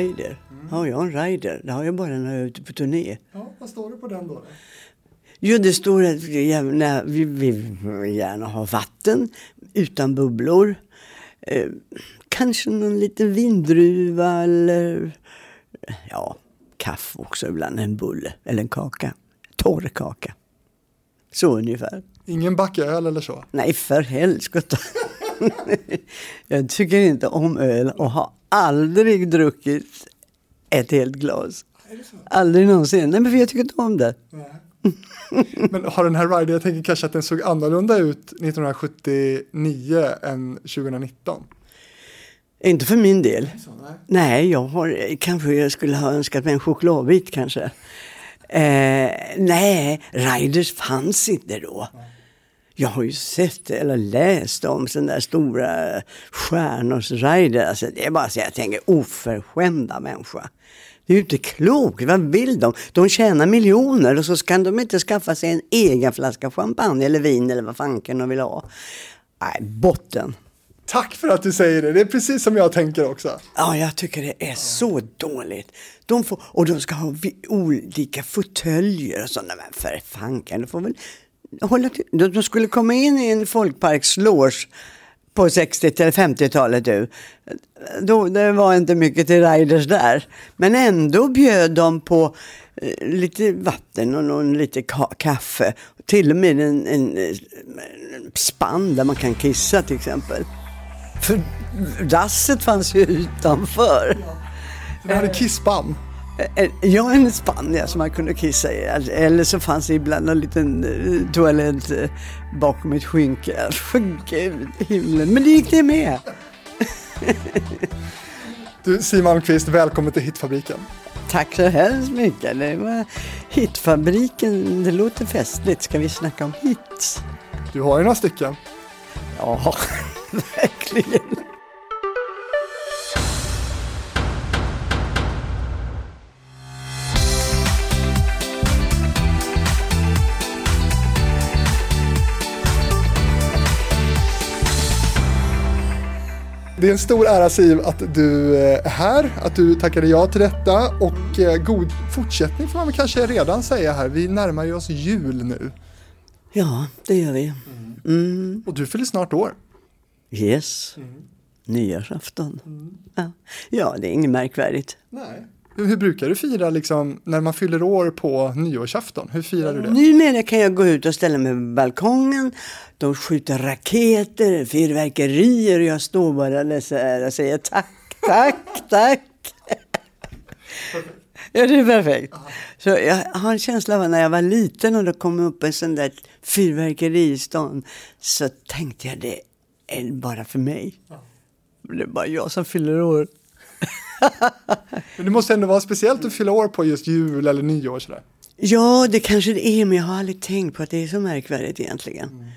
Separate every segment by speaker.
Speaker 1: rider. Har jag en rider? Det har jag bara när jag är ute på turné.
Speaker 2: Ja, vad står det på den då?
Speaker 1: Jo, det står att vi gärna, vi, vi vill gärna ha vatten utan bubblor. Eh, kanske någon liten vindruva eller ja, kaffe också ibland, en bulle eller en kaka. Torr kaka. Så ungefär.
Speaker 2: Ingen backöl eller så?
Speaker 1: Nej, för helskotta. jag tycker inte om öl och har aldrig druckit ett helt glas. Aldrig någonsin. Nej, men jag tycker inte om det.
Speaker 2: Men har den här Rider, jag tänker kanske att den såg annorlunda ut 1979 än 2019?
Speaker 1: Inte för min del.
Speaker 2: Så, nej.
Speaker 1: Nej, jag har, kanske jag skulle ha önskat mig en chokladbit kanske. Eh, nej, Riders fanns inte då. Jag har ju sett eller läst om sådana där stora stjärnors rider. Alltså, det är bara så jag tänker oförskämda människa. Det är ju inte klokt. Vad vill de? De tjänar miljoner och så kan de inte skaffa sig en egen flaska champagne eller vin eller vad fanken de vill ha. Nej, botten.
Speaker 2: Tack för att du säger det, det är precis som jag tänker också.
Speaker 1: Ja, jag tycker det är så dåligt. De får, och de ska ha olika fåtöljer och sådana. Men för fanken, de får väl hålla till. De, skulle komma in i en folkparksloge på 60 eller 50-talet du. Då, det var inte mycket till riders där. Men ändå bjöd de på eh, lite vatten och någon, lite ka kaffe. Till och med en, en, en spann där man kan kissa till exempel. För dasset fanns ju utanför.
Speaker 2: Den hade kissband?
Speaker 1: Eh, Ja, en spann ja, som man kunde kissa i. Eller så fanns det ibland en liten eh, toalett eh, bakom ett skynke. Alltså, Gud, himlen. Men det gick det med.
Speaker 2: Du Siw Malmkvist, välkommen till Hitfabriken.
Speaker 1: Tack så hemskt mycket. Det var hitfabriken. Det låter festligt. Ska vi snacka om hits?
Speaker 2: Du har ju några stycken.
Speaker 1: Ja, verkligen.
Speaker 2: Det är en stor ära Siv att du eh, är här, att du tackade ja till detta och eh, god fortsättning får man väl kanske redan säga här. Vi närmar ju oss jul nu
Speaker 1: Ja, det gör vi. Mm.
Speaker 2: och du fyller snart år.
Speaker 1: Yes. Nyårsafton. Ja. ja, det är inget märkvärdigt.
Speaker 2: Nej. Hur, brukar du fira liksom när man fyller år på nyårsafton? Hur firar du det?
Speaker 1: Numera kan jag gå ut och ställa mig på balkongen. De skjuter raketer, fyrverkerier och jag står bara så här och säger tack, tack, tack. Ja, det är perfekt. Så jag har en känsla av att när jag var liten och det kom upp en sån där stan så tänkte jag det är bara för mig. Det är bara jag som fyller år.
Speaker 2: Men det måste ändå vara speciellt att fylla år på just jul eller nyår sådär.
Speaker 1: Ja, det kanske det är, men jag har aldrig tänkt på att det är så märkvärdigt egentligen.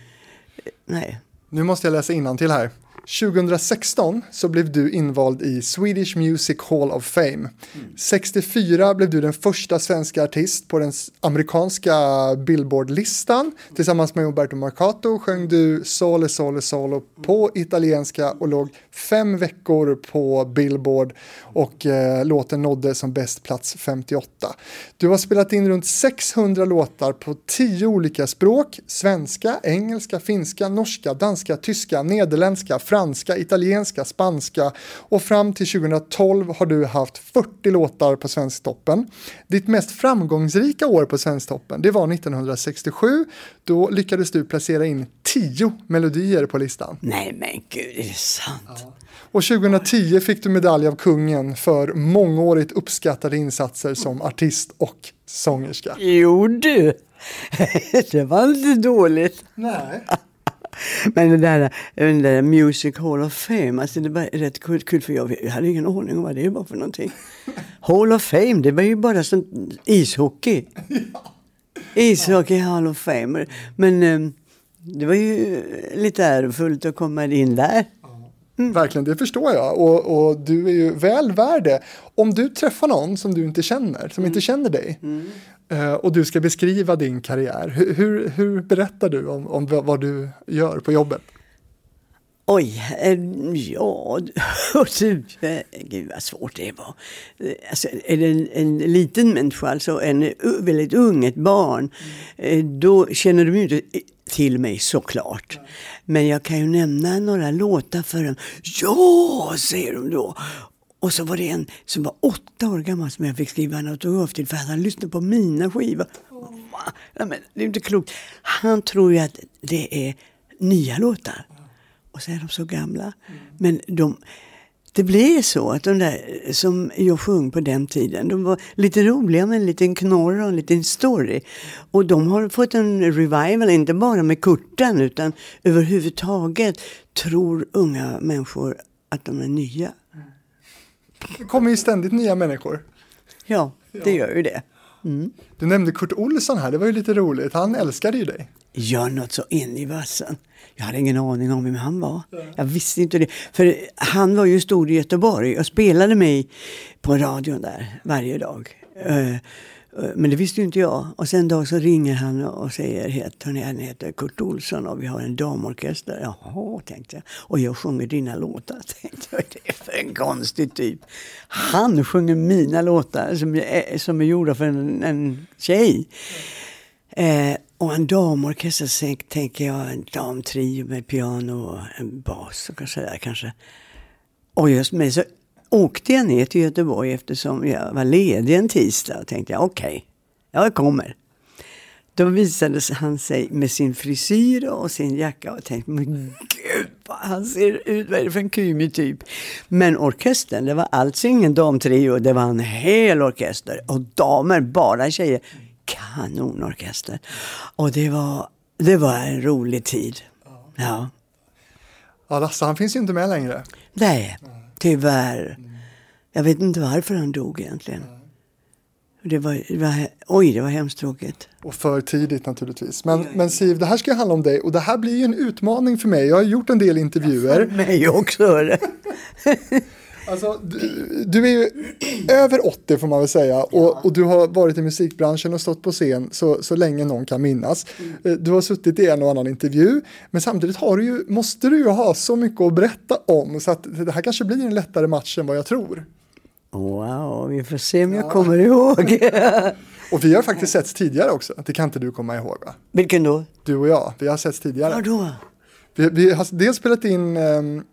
Speaker 1: Nej.
Speaker 2: Nu måste jag läsa till här. 2016 så blev du invald i Swedish Music Hall of Fame. 64 blev du den första svenska artist på den amerikanska Billboard-listan. Tillsammans med Roberto Marcato sjöng du Sole Sole Solo på italienska och låg fem veckor på Billboard och eh, låten nådde som bäst plats 58. Du har spelat in runt 600 låtar på 10 olika språk. Svenska, engelska, finska, norska, danska, tyska, nederländska, franska, italienska, spanska och fram till 2012 har du haft 40 låtar på Svensktoppen. Ditt mest framgångsrika år på Svensktoppen det var 1967. Då lyckades du placera in 10 melodier på listan.
Speaker 1: Nej men gud, är det sant?
Speaker 2: Och 2010 fick du medalj av kungen för mångårigt uppskattade insatser som artist och sångerska.
Speaker 1: Jo du, det var inte dåligt.
Speaker 2: Nej.
Speaker 1: Men det där, den där Music Hall of Fame, alltså det var rätt kul, kul för jag, jag hade ingen aning om vad det var för någonting. Hall of Fame, det var ju bara sånt ishockey. Ishockey Hall of Fame. Men eh, det var ju lite ärofullt att komma in där.
Speaker 2: Verkligen, det förstår jag. Och, och du är ju väl värd det. Om du träffar någon som du inte känner, som inte känner dig, eh, och du ska beskriva din karriär, hur, hur, hur berättar du om, om vad du gör på jobbet?
Speaker 1: Oj, eh, ja, du, eh, gud vad svårt det var. Alltså, är det en, en liten människa, alltså en väldigt ung, ett barn, mm. då känner de ju inte till mig såklart. Men jag kan ju nämna några låtar för dem. Ja, säger de då. Och så var det en som var åtta år gammal som jag fick skriva en autograf till för han hade lyssnat på mina skivor. Ja, men, det är inte klokt. Han tror ju att det är nya låtar. Och så är de så gamla. Men de, det blev så att de där som jag sjöng på den tiden, de var lite roliga med en liten knorr och en liten story. Och de har fått en revival, inte bara med Kurtan utan överhuvudtaget tror unga människor att de är nya.
Speaker 2: Det kommer ju ständigt nya människor.
Speaker 1: Ja, det gör ju det. Mm.
Speaker 2: Du nämnde Kurt Olsson här, det var ju lite roligt. Han älskade ju dig.
Speaker 1: Gör något så in i vassen. Jag hade ingen aning om vem han var. Jag visste inte det. För han var ju stor i Göteborg och spelade mig på radion där varje dag. Eh, Eh, men det visste ju inte jag. Och sen en dag så ringer han och säger att han heter Kurt Olsson och vi har en damorkester. Jaha, tänkte jag. Och jag sjunger dina låtar. Tänkte jag, det är för en konstig typ. Han sjunger mina låtar som är, som är gjorda för en, en tjej. Eh, och en damorkester, så tänker jag en damtrio med piano och en bas och sådär kanske. Och just med så åkte jag ner till Göteborg eftersom jag var ledig en tisdag och tänkte okej, okay, jag kommer. Då visade han sig med sin frisyr och sin jacka och tänkte, men gud vad han ser ut, vad är det för en kymig typ? Men orkestern, det var alltså ingen damtrio, det var en hel orkester. Och damer, bara tjejer. Kanonorkester. Och det var, det var en rolig tid. Ja.
Speaker 2: Ja, Lasse han finns ju inte med längre.
Speaker 1: Nej. Tyvärr. Jag vet inte varför han dog egentligen. Det var, det var, oj, det var hemskt tråkigt.
Speaker 2: Och för tidigt naturligtvis. Men, men Siv, det här ska handla om dig och det här blir ju en utmaning för mig. Jag har gjort en del intervjuer.
Speaker 1: För mig också.
Speaker 2: Alltså, du, du, är ju över 80 får man väl säga och, och, du har varit i musikbranschen och stått på scen så, så länge någon kan minnas. Mm. Eh, du har suttit i en och annan intervju men samtidigt har du ju, måste du ju ha så mycket att berätta om så att det här kanske blir en lättare match än vad jag tror.
Speaker 1: Wow, vi får se om jag kommer ihåg.
Speaker 2: och vi har faktiskt setts tidigare också, det kan inte du komma ihåg va?
Speaker 1: Vilken då?
Speaker 2: Du och jag, vi har setts tidigare.
Speaker 1: Var då?
Speaker 2: Vi, vi har dels spelat in um,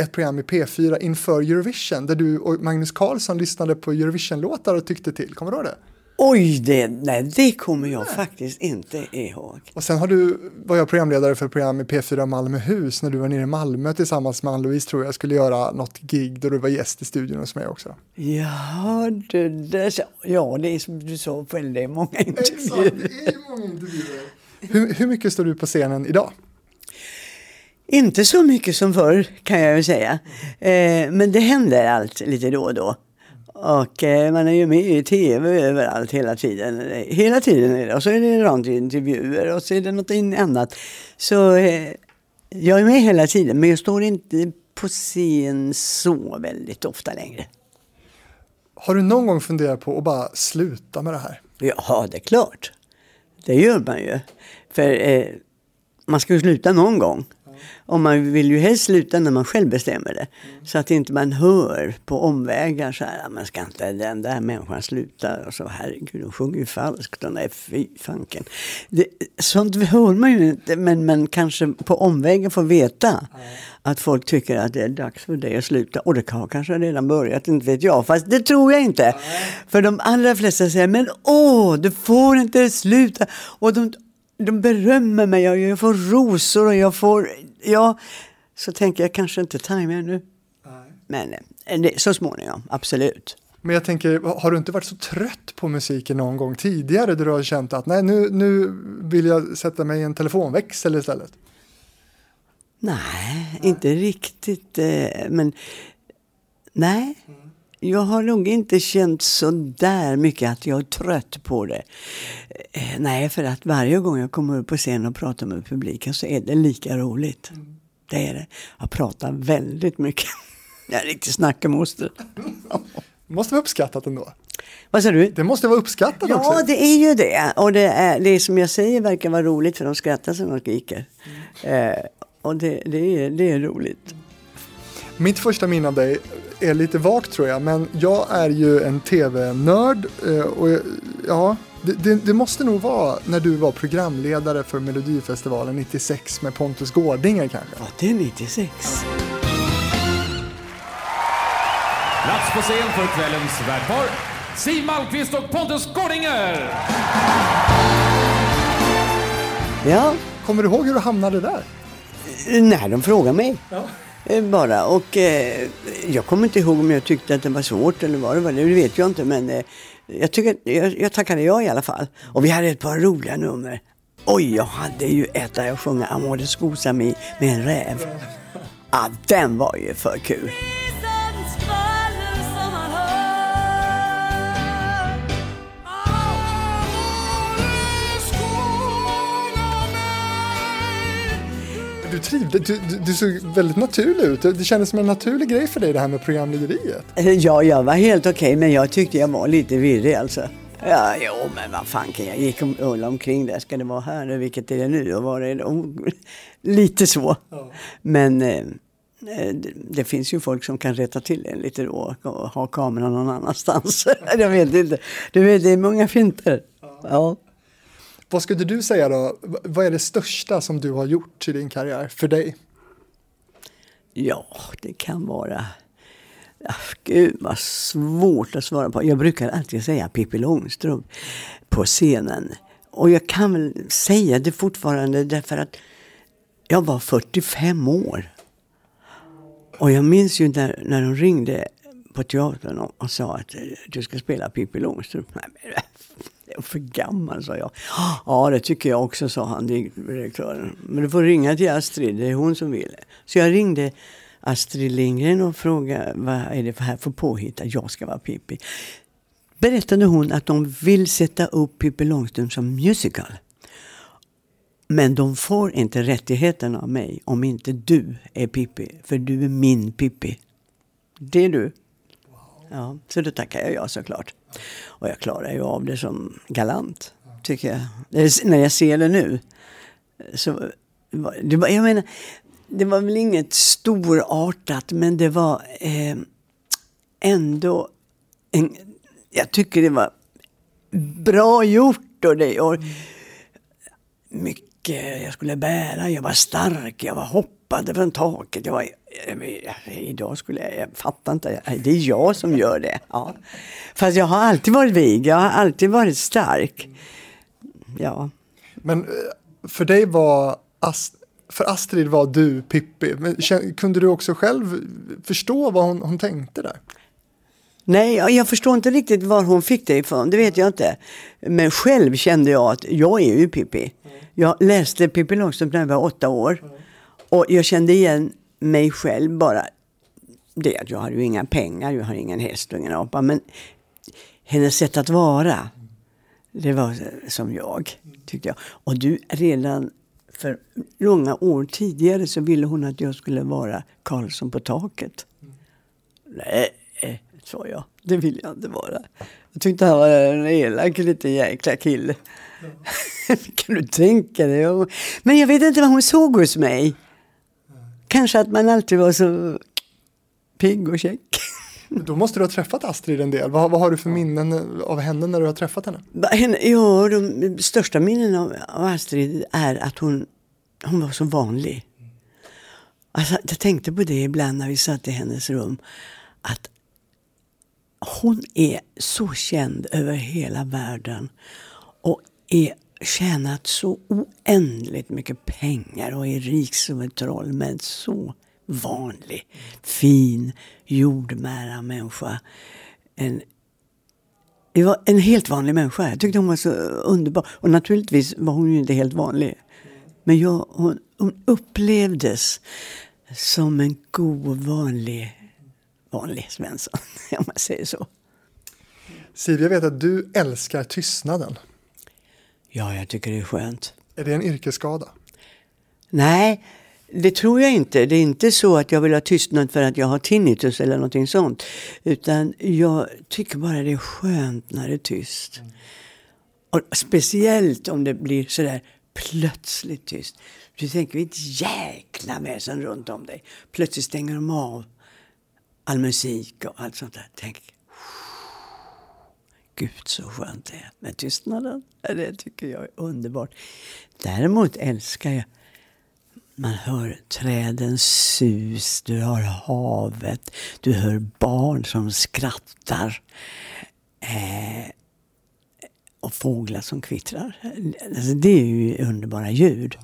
Speaker 2: ett program i P4 inför Eurovision där du och Magnus Carlsson lyssnade på Eurovision-låtar och tyckte till. Kommer du ihåg det?
Speaker 1: Oj, det, nej, det kommer jag nej. faktiskt inte ihåg.
Speaker 2: Och sen har du, var jag programledare för ett program i P4 Malmöhus när du var nere i Malmö tillsammans med Ann-Louise tror jag skulle göra något gig då du var gäst i studion hos mig också.
Speaker 1: Ja, det, det, ja, det är som du sa, det är många intervjuer. Exakt,
Speaker 2: det är många intervjuer. Hur, hur mycket står du på scenen idag?
Speaker 1: Inte så mycket som förr kan jag ju säga. Eh, men det händer allt lite då och då. Och eh, man är ju med i tv överallt hela tiden. Hela tiden är det. Och så är det radiointervjuer och så är det något annat. Så eh, jag är med hela tiden men jag står inte på scen så väldigt ofta längre.
Speaker 2: Har du någon gång funderat på att bara sluta med det här?
Speaker 1: Ja, det är klart. Det gör man ju. För eh, man ska ju sluta någon gång. Och man vill ju helst sluta när man själv bestämmer det. Mm. Så att inte man hör på omvägar så här, man ska inte den där människan sluta. Och så herregud, hon sjunger ju falskt. Och nej, fy fanken. Det, sånt hör man ju inte, men man kanske på omvägen får veta mm. att folk tycker att det är dags för dig att sluta. Och det har kanske redan börjat, inte vet jag. Fast det tror jag inte. Mm. För de allra flesta säger, men åh, du får inte sluta. Och de, de berömmer mig och jag får rosor och jag får, ja, så tänker jag kanske inte time ännu. Men eh, så småningom, absolut.
Speaker 2: Men jag tänker, har du inte varit så trött på musiken någon gång tidigare där du har känt att nej, nu, nu vill jag sätta mig i en telefonväxel istället?
Speaker 1: Nej, nej. inte riktigt. Eh, men nej, mm jag har nog inte känt så där mycket att jag är trött på det. Eh, nej, för att varje gång jag kommer upp på scen och pratar med publiken så är det lika roligt. Mm. Det är det. Jag pratar väldigt mycket. Jag är en riktig snackemoster.
Speaker 2: Måste vara uppskattat ändå.
Speaker 1: Vad sa du?
Speaker 2: Det måste vara uppskattat
Speaker 1: ja,
Speaker 2: också.
Speaker 1: Ja, det är ju det. Och det, är, det som jag säger verkar vara roligt för de skrattar som de skriker. Mm. Eh, Och det, det, är, det är roligt.
Speaker 2: Mitt första minne av dig är lite vagt tror jag, men jag är ju en tv-nörd eh, och ja, det, det, det, måste nog vara när du var programledare för Melodifestivalen 96 med Pontus Gårdinger kanske?
Speaker 1: Var det 96?
Speaker 3: Plats på scen för kvällens värdpar, Siw Malmkvist och Pontus Gårdinger!
Speaker 1: Ja.
Speaker 2: Kommer du ihåg hur du hamnade där?
Speaker 1: Nej, de frågade mig. Ja. Eh, bara. Och eh, jag kommer inte ihåg om jag tyckte att det var svårt eller vad det var. Det vet jag inte. Men eh, jag, tycker, jag, jag tackade ja i alla fall. Och vi hade ett par roliga nummer. Oj, jag hade ju ett där jag sjöng Amore Scusa med, med en räv. Ja, den var ju för kul.
Speaker 2: Du trivde, du, du, du, såg väldigt naturlig ut. Det kändes som en naturlig grej för dig det här med programlederiet.
Speaker 1: Ja, jag var helt okej, okay, men jag tyckte jag var lite virrig alltså. Ja, jo, men vad fan kan jag gick om, omkring där. Ska det vara här nu? Vilket är det nu? Och var är det? Oh, lite så. Ja. Men eh, det, det, finns ju folk som kan rätta till en lite då och ha kameran någon annanstans. jag vet inte. Du vet, det är många finter. Ja. ja.
Speaker 2: Vad skulle du säga då? Vad är det största som du har gjort i din karriär för dig?
Speaker 1: Ja, det kan vara... Gud vad svårt att svara på. Jag brukar alltid säga Pippi Långstrump på scenen. Och jag kan väl säga det fortfarande därför att jag var 45 år. Och jag minns ju när, när de ringde på teatern och, och sa att du ska spela Pippi Långstrump. Nej, men, för gammal, sa jag. Ja, det tycker jag också, sa han, direktören. Men du får ringa till Astrid, det är hon som vill. Så jag ringde Astrid Lindgren och frågade vad är det för här för påhitt att jag ska vara Pippi. Berättade hon att de vill sätta upp Pippi Långstrump som musical. Men de får inte rättigheterna av mig om inte du är Pippi. För du är min Pippi. Det är du. Ja, så då tackar jag ja såklart. Och jag klarar ju av det som galant, tycker jag. när jag ser det nu. Så, det var, jag menar, det var väl inget storartat, men det var eh, ändå... En, jag tycker det var bra gjort. Och det, och mycket jag skulle bära. Jag var stark, jag var hoppade från taket. Jag var Idag skulle jag, jag fattar inte, det är jag som gör det. Ja. Fast jag har alltid varit vig, jag har alltid varit stark. Ja.
Speaker 2: Men eh, för dig var, för Astrid var du Pippi, men kunde du också själv förstå vad hon, hon tänkte där?
Speaker 1: Nej, jag förstår inte riktigt var hon fick det ifrån, det vet jag inte. Men själv kände jag att jag är ju Pippi. Jag läste Pippi Långstrump när jag var åtta år. Och jag kände igen mig själv bara. Det att jag har ju inga pengar, jag har ingen häst och ingen apa. Men hennes sätt att vara, det var som jag, tyckte jag. Och du, redan för långa år tidigare så ville hon att jag skulle vara Karlsson på taket. Mm. Nej, sa jag. Det vill jag inte vara. Jag tyckte han var en elak liten jäkla kille. Ja. kan du tänka dig? Men jag vet inte vad hon såg hos mig. Kanske att man alltid var så pigg och check.
Speaker 2: Då måste du ha träffat Astrid en del. Vad, vad, har du för minnen av henne när du har träffat henne?
Speaker 1: Ja, de största minnena av Astrid är att hon, hon var så vanlig. Alltså, jag tänkte på det ibland när vi satt i hennes rum. Att hon är så känd över hela världen. Och är tjänat så oändligt mycket pengar och är rik som ett troll men så vanlig, fin, jordnära människa. En, det var en helt vanlig människa. Jag tyckte hon var så underbar. Och naturligtvis var hon ju inte helt vanlig. Men jag, hon, hon upplevdes som en god, vanlig, vanlig Svensson, om man säger så.
Speaker 2: Siv, jag vet att du älskar tystnaden.
Speaker 1: Ja, jag tycker det är skönt.
Speaker 2: Är det en yrkesskada?
Speaker 1: Nej, det tror jag inte. Det är inte så att jag vill ha tystnad för att jag har tinnitus eller någonting sånt. Utan jag tycker bara det är skönt när det är tyst. Och speciellt om det blir sådär plötsligt tyst. Du tänker ett jäkla väsen runt om dig. Plötsligt stänger de av all musik och allt sånt där. Tänk, Gud så skönt det är med tystnaden. Det tycker jag är underbart. Däremot älskar jag man hör trädens sus, du hör havet, du hör barn som skrattar. Eh, och fåglar som kvittrar. Alltså, det är ju underbara ljud.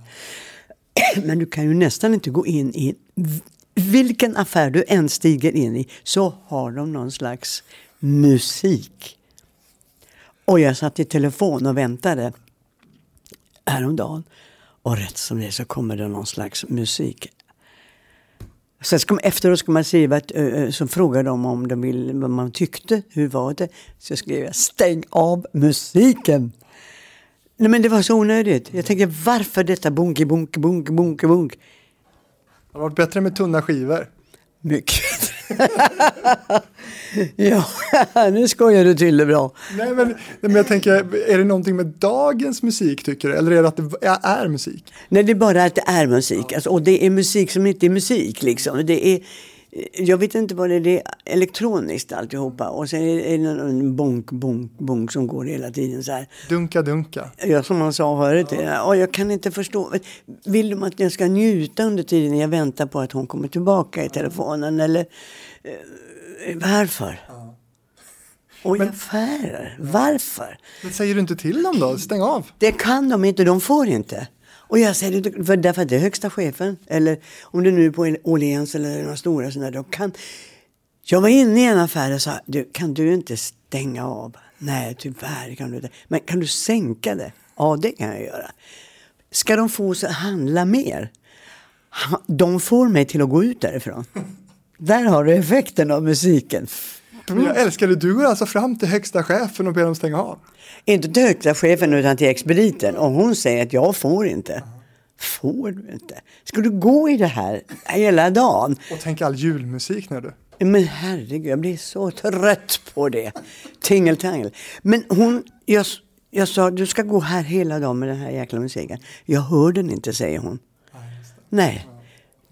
Speaker 1: Men du kan ju nästan inte gå in i vilken affär du än stiger in i så har de någon slags musik. Och jag satt i telefon och väntade häromdagen. Och rätt som det så kommer det någon slags musik. Sen ska, efteråt ska man skriva, ett, så frågar de om de vill, vad man tyckte, hur var det? Så skrev jag, stäng av musiken! Nej men det var så onödigt. Jag tänkte, varför detta bunky, bunky, bunky, bunky, bunk? Det
Speaker 2: hade varit bättre med tunna skivor.
Speaker 1: Mycket ja, nu skojar du till det bra.
Speaker 2: Nej men, men jag tänker, är det någonting med dagens musik tycker du? Eller är det att det är musik?
Speaker 1: Nej, det är bara att det är musik. Alltså, och det är musik som inte är musik liksom. Det är jag vet inte vad det är, det är elektroniskt alltihopa. Och sen är det en bonk, bonk, bonk som går hela tiden så här.
Speaker 2: Dunka, dunka.
Speaker 1: Ja, som man sa förut. Ja. Och jag kan inte förstå. Vill de att jag ska njuta under tiden jag väntar på att hon kommer tillbaka i telefonen? Eller eh, varför? Ja. Och men, affärer, varför?
Speaker 2: Men säger du inte till dem då? Stäng av.
Speaker 1: Det kan de inte, de får inte. Och jag säger det för därför att det är högsta chefen. Eller om det nu är på Åhléns eller några stora sådana. Då kan, jag var inne i en affär och sa, du, kan du inte stänga av? Nej, tyvärr kan du inte. Men kan du sänka det? Ja, det kan jag göra. Ska de få oss att handla mer? De får mig till att gå ut därifrån. Där har du effekten av musiken.
Speaker 2: Mm. Jag älskar det, du går alltså fram till högsta chefen och ber dem stänga av?
Speaker 1: Inte till högsta chefen utan till expediten och hon säger att jag får inte. Får du inte? Ska du gå i det här hela dagen?
Speaker 2: Och tänk all julmusik när du.
Speaker 1: Men herregud, jag blir så trött på det. Tingeltangel. Men hon, jag, jag sa, du ska gå här hela dagen med den här jäkla musiken. Jag hör den inte, säger hon. Nej.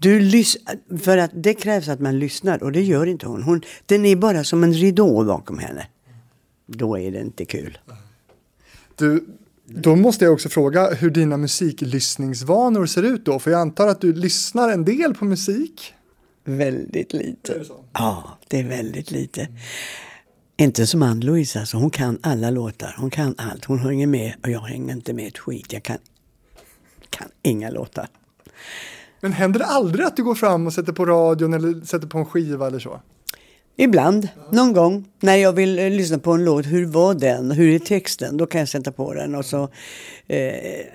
Speaker 1: Du lys för att det krävs att man lyssnar och det gör inte hon. hon. Den är bara som en ridå bakom henne. Då är det inte kul.
Speaker 2: Du, då måste jag också fråga hur dina musiklyssningsvanor ser ut då. För jag antar att du lyssnar en del på musik?
Speaker 1: Väldigt lite. Ja, det är väldigt lite. Mm. Inte som Ann-Louise, alltså. hon kan alla låtar. Hon kan allt. Hon hänger med och jag hänger inte med ett skit. Jag kan, kan inga låtar.
Speaker 2: Men händer det aldrig att du går fram och sätter på radion eller sätter på en skiva eller så?
Speaker 1: Ibland, någon gång, när jag vill eh, lyssna på en låt. Hur var den? Hur är texten? Då kan jag sätta på den och så... Eh,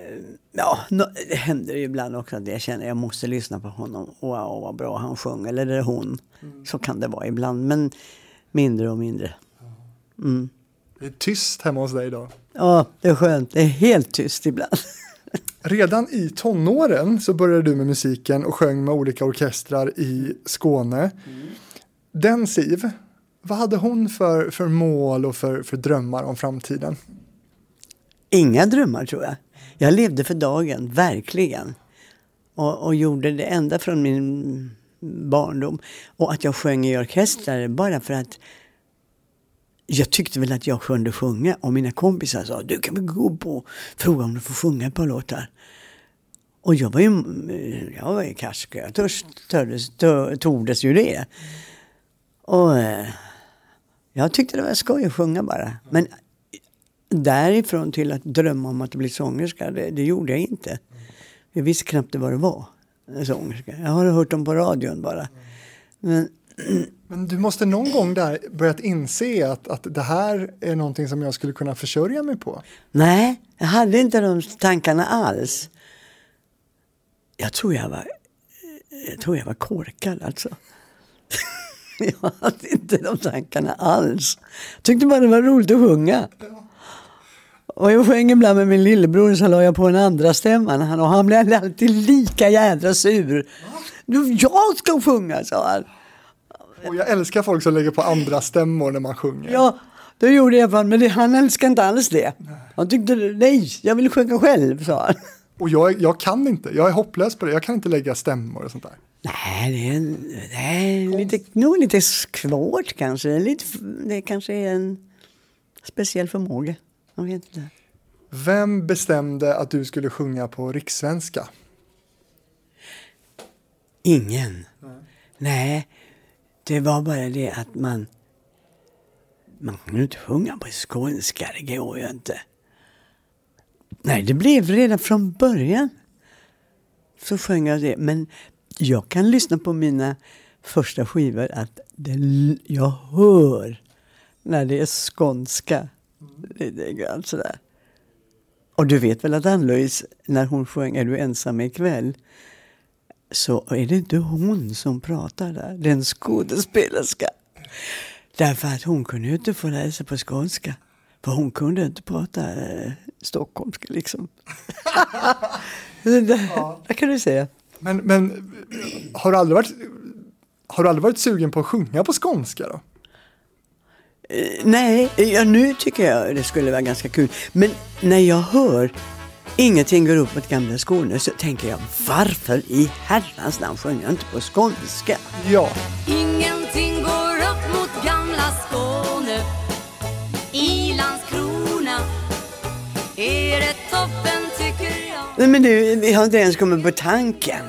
Speaker 1: ja, no, det händer ibland också att jag känner att jag måste lyssna på honom. Wow, vad bra han sjöng. Eller det är hon. Mm. Så kan det vara ibland, men mindre och mindre.
Speaker 2: Mm. Det är tyst hemma hos dig idag.
Speaker 1: Ja, det är skönt. Det är helt tyst ibland.
Speaker 2: Redan i tonåren så började du med musiken och sjöng med olika orkestrar i Skåne. Mm. Den Siv, vad hade hon för, för mål och för, för drömmar om framtiden?
Speaker 1: Inga drömmar tror jag. Jag levde för dagen, verkligen. Och, och gjorde det ända från min barndom. Och att jag sjöng i orkestrar bara för att jag tyckte väl att jag kunde sjunga och mina kompisar sa du kan väl gå på och fråga om du får sjunga ett par låtar. Och jag var ju, eh, jag var ju karsk, jag tördes, tordes ju det. Och eh, jag tyckte det var skoj att sjunga bara. Men därifrån till att drömma om att bli sångerska, det, det gjorde jag inte. Jag visste knappt vad det var, sångerska. Jag har hört dem på radion bara. Men
Speaker 2: men du måste någon gång där börjat inse att, att det här är någonting som jag skulle kunna försörja mig på?
Speaker 1: Nej, jag hade inte de tankarna alls. Jag tror jag var, jag tror jag var korkad alltså. jag hade inte de tankarna alls. Jag tyckte bara det var roligt att sjunga. Och jag sjöng ibland med min lillebror så la jag på en andra stämman och han blev alltid lika jädra sur. Jag ska sjunga, sa han.
Speaker 2: Och jag älskar folk som lägger på andra stämmor när man sjunger.
Speaker 1: Ja, det gjorde fan, men det, han älskar inte alls det. Han tyckte, nej, jag vill sjunga själv, sa han.
Speaker 2: Och jag, jag kan inte, jag är hopplös på det, jag kan inte lägga stämmor och sånt där.
Speaker 1: Nej, det är, en, det är lite, nog lite svårt kanske. Lite, det kanske är en speciell förmåga. Jag vet inte.
Speaker 2: Vem bestämde att du skulle sjunga på rikssvenska?
Speaker 1: Ingen. Nej, det var bara det att man... Man kan ju inte sjunga på skånska, det går ju inte. Nej, det blev redan från början. Så sjöng jag det. Men jag kan lyssna på mina första skivor att det, jag hör när det är skånska. Lite grann sådär. Och du vet väl att Ann-Louise, när hon sjöng Är du ensam ikväll? Så är det inte hon som pratar där, det är en skådespelerska. Därför att hon kunde ju inte få läsa på skånska. För hon kunde inte prata eh, stockholmska liksom. det, ja. det kan du säga.
Speaker 2: Men, men har, du aldrig varit, har du aldrig varit sugen på att sjunga på skånska då?
Speaker 1: Eh, nej, ja, nu tycker jag det skulle vara ganska kul. Men när jag hör Ingenting går upp mot gamla Skåne så tänker jag varför i herrans namn sjunger jag inte på skånska?
Speaker 2: Ja.
Speaker 4: Ingenting går upp mot gamla Skåne I Landskrona är det toppen tycker jag
Speaker 1: Nej men du, vi har inte ens kommit på tanken.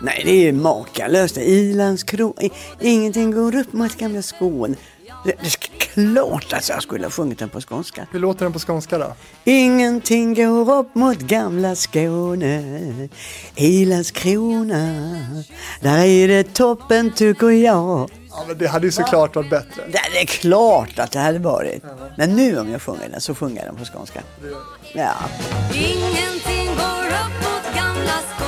Speaker 1: Nej, det är makalöst. I Landskrona, ingenting går upp mot gamla Skåne. Det, det är klart att jag skulle ha sjungit den på skånska.
Speaker 2: Hur låter den på skånska då?
Speaker 1: Ingenting går upp mot gamla Skåne I Landskrona Där är det toppen tycker jag
Speaker 2: Ja, men det hade ju såklart varit bättre.
Speaker 1: Det är klart att det hade varit. Men nu om jag sjunger den så sjunger jag den på skånska. Ja.
Speaker 4: Ingenting går upp mot gamla Skåne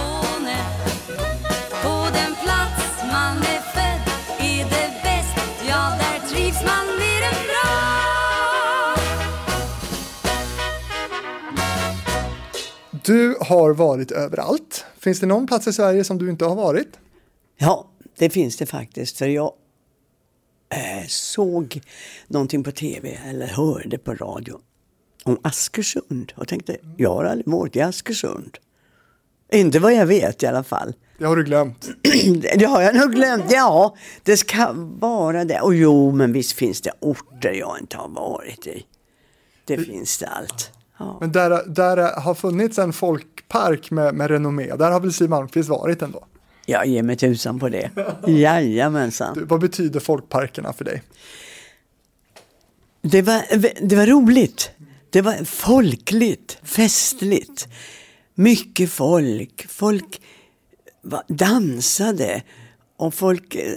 Speaker 2: Du har varit överallt. Finns det någon plats i Sverige som du inte har varit?
Speaker 1: Ja, det finns det faktiskt. För jag eh, såg någonting på tv eller hörde på radio om Askersund och tänkte, jag har aldrig varit i Askersund. Inte vad jag vet i alla fall.
Speaker 2: Det har du glömt.
Speaker 1: Det har jag nog glömt. Ja, det ska vara det. Och jo, men visst finns det orter jag inte har varit i. Det finns det allt. Ja.
Speaker 2: Men där, där har funnits en folkpark med, med renommé. Där har väl Siw Malmkvist varit ändå?
Speaker 1: Jag ger mig tusan på det. Jajamensan.
Speaker 2: Du, vad betyder folkparkerna för dig?
Speaker 1: Det var, det var roligt. Det var folkligt, festligt. Mycket folk. Folk dansade och folk eh,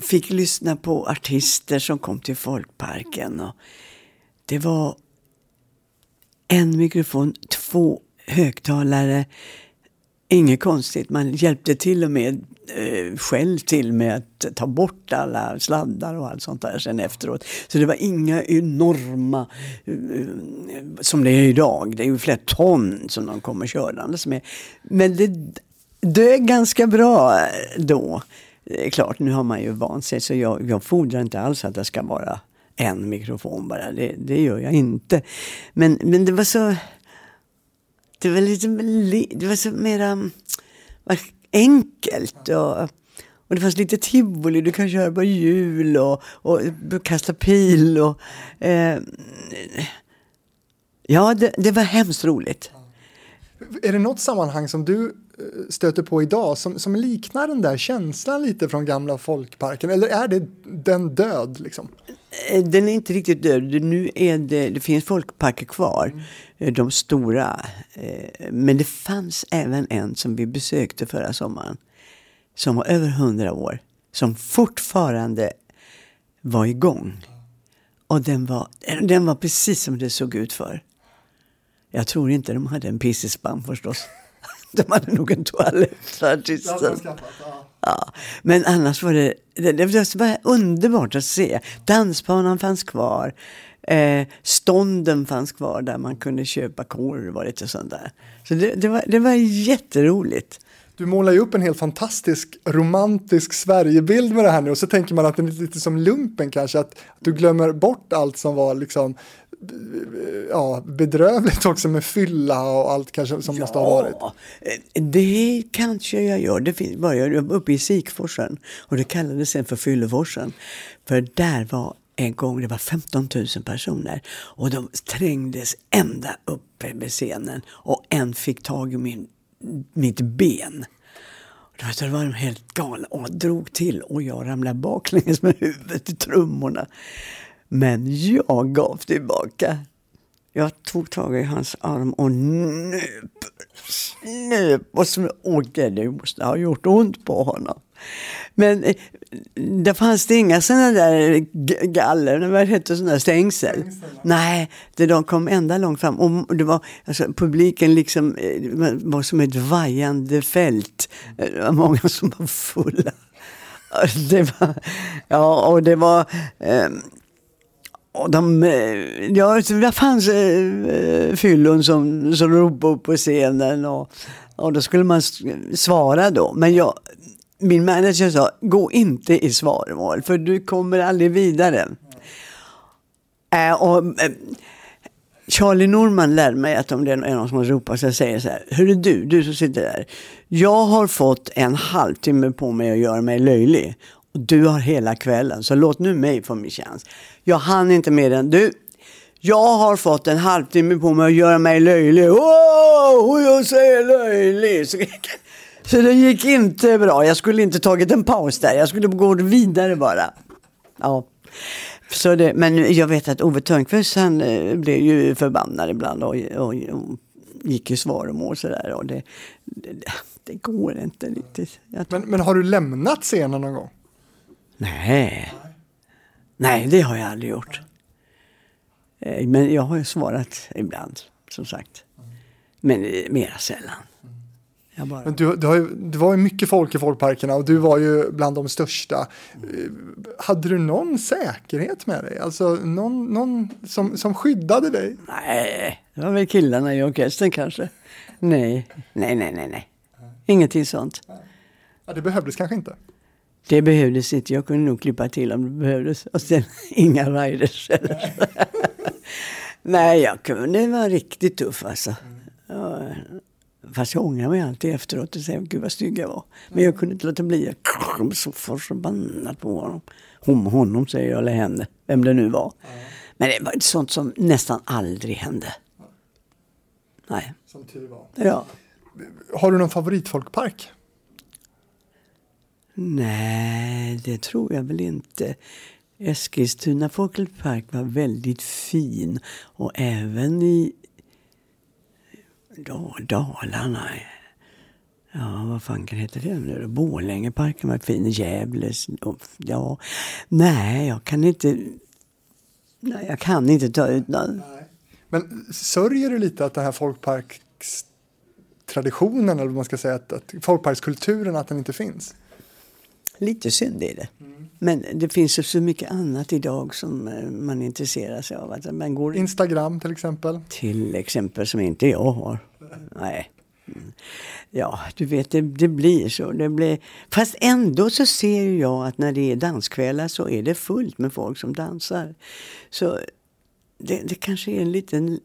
Speaker 1: fick lyssna på artister som kom till folkparken. Och det var en mikrofon, två högtalare. Inget konstigt, man hjälpte till och med eh, själv till med att ta bort alla sladdar och allt sånt där sen efteråt. Så det var inga enorma, eh, som det är idag, det är ju flera ton som de kommer körandes med. Men det dög ganska bra eh, då. Det är klart, nu har man ju vant sig så jag, jag fordrar inte alls att det ska vara en mikrofon bara. Det, det gör jag inte. Men, men det var så... Det var lite det var så mera mm, Var enkelt. Och, och det fanns lite tivoli, du kan köra på hjul och, och kasta pil. Och, eh, ja, det, det var hemskt roligt.
Speaker 2: Är det något sammanhang som du eh, stöter på idag som, som liknar den där känslan lite från gamla folkparken? Eller är det den död liksom?
Speaker 1: Eh, Den är inte riktigt död. Nu är det, det finns folkparker kvar, eh, de stora. Eh, Men det fanns även en som vi besökte förra sommaren. Som var över hundra år. Som fortfarande var igång. Och den var, den var precis som det såg ut för. Jag tror inte de hade en pissespann förstås. De hade nog en toalett för artisten. Ja, men annars var det, det, det var underbart att se. Dansbanan fanns kvar. Eh, stånden fanns kvar där man kunde köpa korv och lite sånt där. Så det, det, var, det var jätteroligt.
Speaker 2: Du målar ju upp en helt fantastisk romantisk Sverigebild med det här nu och så tänker man att det är lite som lumpen kanske, att, att du glömmer bort allt som var liksom ja, bedrövligt också med fylla och allt kanske som måste ha varit.
Speaker 1: Ja, eh, det kanske jag gör. Det var jag uppe i Sikforsen och det kallades sen för Fylleforsen. För där var en gång, det var 15 000 personer och de trängdes ända uppe vid scenen och en fick tag i min, mitt ben. Då var de helt galna och drog till och jag ramlade baklänges med huvudet i trummorna. Men jag gav tillbaka. Jag tog tag i hans arm och nöp, snöp och det måste ha gjort ont på honom. Men eh, det fanns det inga sådana där galler, vad heter sådana där stängsel? Nej, det, de kom ända långt fram. Och det var, alltså, publiken liksom, eh, var som ett vajande fält. Eh, Det var många som var fulla. Det var, ja, och det var... ehm, och de, eh, ja, det fanns eh, eh, fyllon som, som ropade upp på scenen och, och då skulle man svara då. Men jag, min manager sa, gå inte i svaromål för du kommer aldrig vidare. Äh, och, eh, Charlie Norman lärde mig att om det är någon som ropar så säger jag så här, Hörru du, du som sitter där. Jag har fått en halvtimme på mig att göra mig löjlig. Och du har hela kvällen, så låt nu mig få min chans. Jag hann inte mer än du. Jag har fått en halvtimme på mig att göra mig löjlig. Åh, och jag säger löjlig. Så, så det gick inte bra. Jag skulle inte tagit en paus där. Jag skulle gå vidare bara. Ja. Så det, men jag vet att Ove Thörnqvist han eh, blev ju förbannad ibland och, och, och gick i svaromål sådär. Och det, det, det går inte riktigt.
Speaker 2: Men, men har du lämnat scenen någon gång?
Speaker 1: nej. Nej, det har jag aldrig gjort. Eh, Men jag har ju svarat ibland, som sagt. Men eh, mera sällan. Bara...
Speaker 2: Men du, du, ju, det var ju mycket folk i folkparkerna och du var ju bland de största. Eh, Hade du någon säkerhet med dig? Alltså någon, någon som, som skyddade dig?
Speaker 1: Nej, det var väl killarna i orkestern kanske. Nej, nej, nej, nej, nej. Ingenting sånt.
Speaker 2: Ja, det behövdes kanske inte.
Speaker 1: Det behövdes inte. Jag kunde nog klippa till om det behövdes. Och sen inga riders heller. Nej, jag kunde det var riktigt tuff alltså. Ja, fast jag ångrar mig alltid efteråt och säger gud vad stygg jag var. Men jag kunde inte låta bli. Jag blev så förbannad på honom. Hon, honom säger jag, eller henne. Vem det nu var. Men det var sånt som nästan aldrig hände. Nej.
Speaker 2: Som tur var.
Speaker 1: Ja.
Speaker 2: Har du någon favoritfolkpark?
Speaker 1: Nej, det tror jag väl inte. Eskilstuna folkpark var väldigt fin och även i då, Dalarna. Ja, vad fan kan heta det nu? Borlängeparken var fin. Gävle. Ja, nej, jag kan inte. Nej, jag kan inte ta ut någon.
Speaker 2: Men sörjer du lite att den här folkparkstraditionen, eller vad man ska säga, att, att folkparkskulturen, att den inte finns?
Speaker 1: Lite synd är det. Men det finns ju så mycket annat idag som eh, man intresserar sig av. Att man går
Speaker 2: Instagram till exempel.
Speaker 1: Till exempel som inte jag har. Nej. Mm. Ja, du vet det, det blir så. Det blir... Fast ändå så ser jag att när det är danskvällar så är det fullt med folk som dansar. Så det, det kanske är en liten...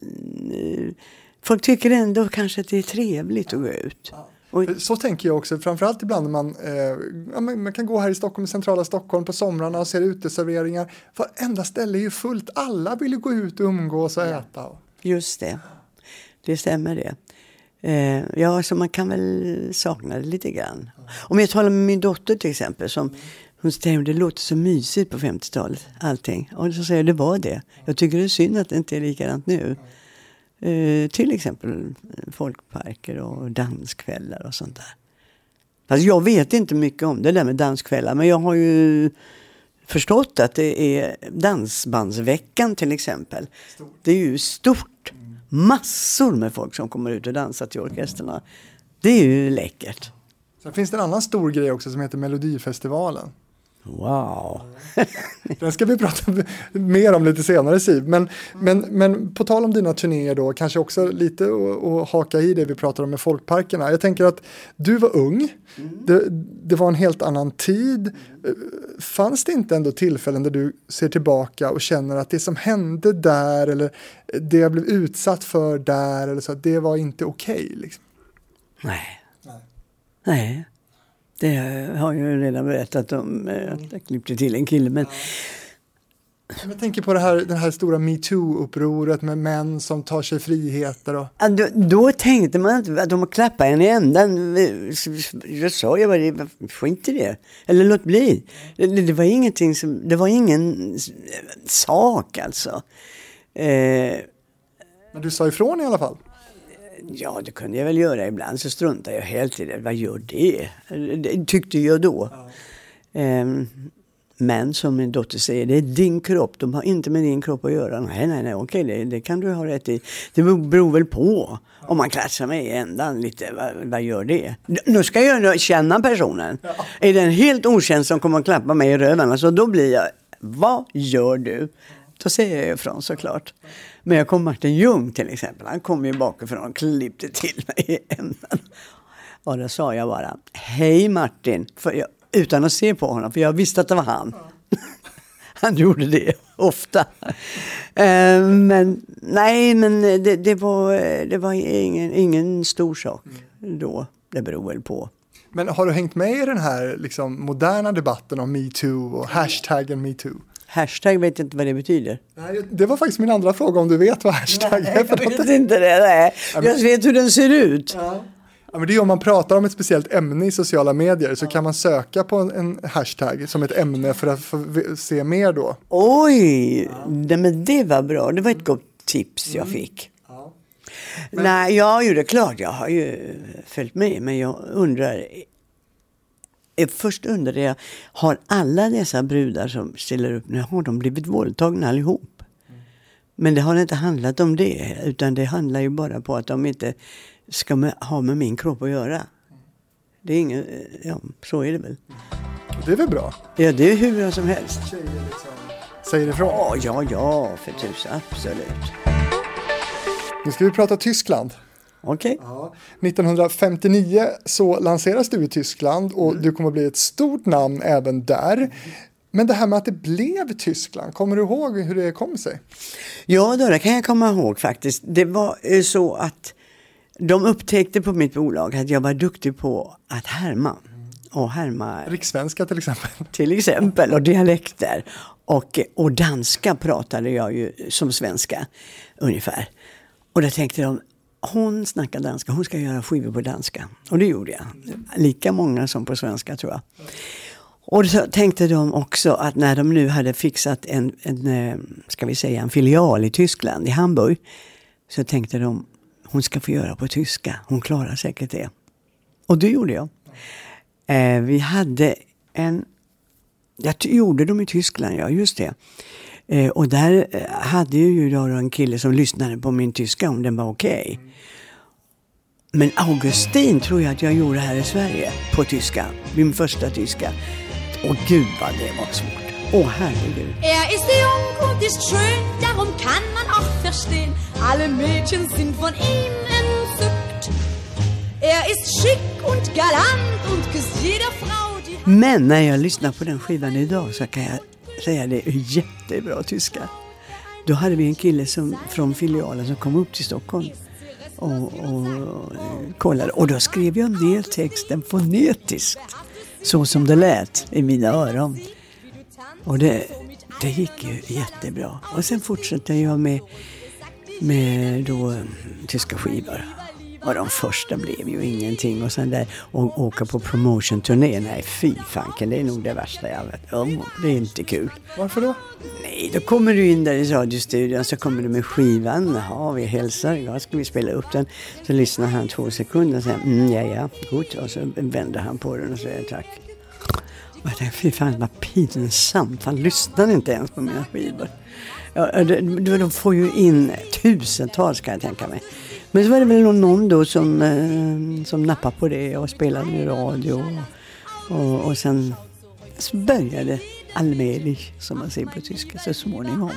Speaker 1: eh, Folk tycker ändå kanske att det är trevligt att gå ut. Och,
Speaker 2: För Så tänker jag också, framförallt ibland när man, eh, man, kan gå här i Stockholm, i centrala Stockholm på somrarna och ser uteserveringar. Varenda ställe är ju fullt, alla vill ju gå ut och umgås och äta.
Speaker 1: Just det. Det stämmer det. Eh, ja, så man kan väl sakna det lite grann. Om jag talar med min dotter till exempel. Som, hon säger att det låter så mysigt på 50-talet. Allting. Och så säger jag det var det. Jag tycker det är synd att det inte är likadant nu. Eh, till exempel eh, folkparker och danskvällar och sånt där. Fast jag vet inte mycket om det där med danskvällar. Men jag har ju förstått att det är Dansbandsveckan till exempel. Det är ju stort. Massor med folk som kommer ut och dansar till orkesterna. Det är ju läckert.
Speaker 2: Sen finns det en annan stor grej också som heter Melodifestivalen.
Speaker 1: Wow.
Speaker 2: Den ska vi prata mer om lite senare Siv. Men, men, men på tal om dina turnéer då, kanske också lite att haka i det vi pratar om med folkparkerna. Jag tänker att du var ung, det, det var en helt annan tid. Fanns det inte ändå tillfällen där du ser tillbaka och känner att det som hände där eller det jag blev utsatt för där eller så, det var inte okej? liksom?
Speaker 1: Nej. Nej. Det har jag ju redan berättat om. eh, Att jag klippte till en kille. Men
Speaker 2: Jag tänker på det här, det här stora metoo-upproret med män som tar sig friheter. Och,
Speaker 1: Ja, då, då tänkte man inte att de har klappat en i ändan. Då sa jag bara, skit i det. Eller låt bli. Det, det var ingenting som, det var ingen sak alltså. Eh,
Speaker 2: men du sa ifrån i alla fall.
Speaker 1: Ja, det kunde jag väl göra ibland. Så struntade jag helt i det. Vad gör det? Det tyckte jag då. Eh, men som min dotter säger, det är din kropp. De har inte med din kropp att göra. Nej, nej, nej, okej, det, det kan du ha rätt i. Det beror- väl på om man klatschar med i ändan lite. Vad, vad gör det? Nu ska jag känna personen. Är det en helt okänd som kommer att klappa mig i röven, alltså då blir jag, vad gör du? Då säger jag ifrån såklart. Men jag kom Martin Ljung till exempel. Han kom ju bakifrån och klippte till mig i ändan. Och då sa jag bara, hej Martin, för jag, utan att se på honom, för jag visste att det var han. Han gjorde det ofta. Eh, men nej, men det, det var, det var ingen, ingen stor sak då. Det beror väl på.
Speaker 2: Men har du hängt med i den här liksom, moderna debatten om metoo och hashtaggen metoo?
Speaker 1: Hashtag vet jag inte vad det betyder.
Speaker 2: Nej, det var faktiskt min andra fråga om du vet vad hashtag är för
Speaker 1: Jag vet inte det. Nej. Jag vet hur den ser ut.
Speaker 2: Ja, men det är om man pratar om ett speciellt ämne i sociala medier så kan man söka på en, hashtag som ett ämne för att se mer då.
Speaker 1: Oj, nej, men det var bra. Det var ett gott tips jag fick. Nej, ja, ju det är klart, jag har ju följt med, men jag undrar. Eh, Först undrade jag, har alla dessa brudar som ställer upp nu, har de blivit våldtagna allihop? Men det har inte handlat om det, utan det handlar ju bara på att de inte ska med, ha med min kropp att göra. Det är ingen, ja, så är det väl.
Speaker 2: Det är väl bra?
Speaker 1: Ja, det är hur bra som helst.
Speaker 2: Säger ifrån.
Speaker 1: Ja, ja, ja, för tusan, absolut.
Speaker 2: Nu ska vi prata Tyskland.
Speaker 1: Okej.
Speaker 2: Ja. 1959 så lanseras du i Tyskland och du kommer att bli ett stort namn även där. Men det här med att det blev Tyskland, kommer du ihåg hur det kom sig?
Speaker 1: Ja, då, det kan jag komma ihåg faktiskt. Det var eh, så att de upptäckte på mitt bolag att jag var duktig på att härma. Och härma
Speaker 2: Rikssvenska till exempel.
Speaker 1: till exempel, och dialekter. Och, och danska pratade jag ju som svenska ungefär. Och då tänkte de, hon snackar danska, hon ska göra skivor på danska. Och det gjorde jag. Lika många som på svenska tror jag. Och så tänkte de också att när de nu hade fixat en, en, eh, ska vi säga, en filial i Tyskland, i Hamburg, så tänkte de, hon ska få göra på tyska, hon klarar säkert det. Och det gjorde jag. Eh, vi hade en, jag gjorde dem i Tyskland, ja just det. Eh, och där eh, hade ju då en kille som lyssnade på min tyska om den var okej. Men Augustin tror jag att jag gjorde här i Sverige på tyska. Min första tyska. Och gud vad det var svårt. Åh herregud.
Speaker 5: Er ist jung und ist schön, darum kann man auch verstehen. Alle Mädchen sind von ihm entzückt. Er ist schick und galant und küsst jeder Frau
Speaker 1: Men när jag lyssnar på den skivan idag så kan jag säga det är jättebra tyska. Då hade vi en kille som, från filialen som kom upp till Stockholm och, och eh, kollade. Och då skrev jag ner texten fonetiskt. Så som det lät i mina öron. Och det, det gick ju jättebra. Och sen fortsatte jag med, med då, eh, tyska skivor. Och de första blev ju ingenting. Och sen där och åka på promotion-turné. Nej, fy fanken, det är nog det värsta jag vet. Oh, det är inte kul.
Speaker 2: Varför då?
Speaker 1: Nej, då kommer du in där i radiostudion så kommer du med skivan. Ja, vi hälsar. Ja, ska vi spela upp den? Så lyssnar han två sekunder och säger mm, ja, ja, gott. Och så vänder han på den och säger tack. Och jag tänkte, fy fan vad pinsamt. Han lyssnar inte ens på mina skivor. Ja, de får ju in tusentals kan jag tänka mig. Men så var det väl någon då som, eh, som nappade på det och spelade i radio. Och, och sen så började allmählich, som man säger på tyska, så småningom.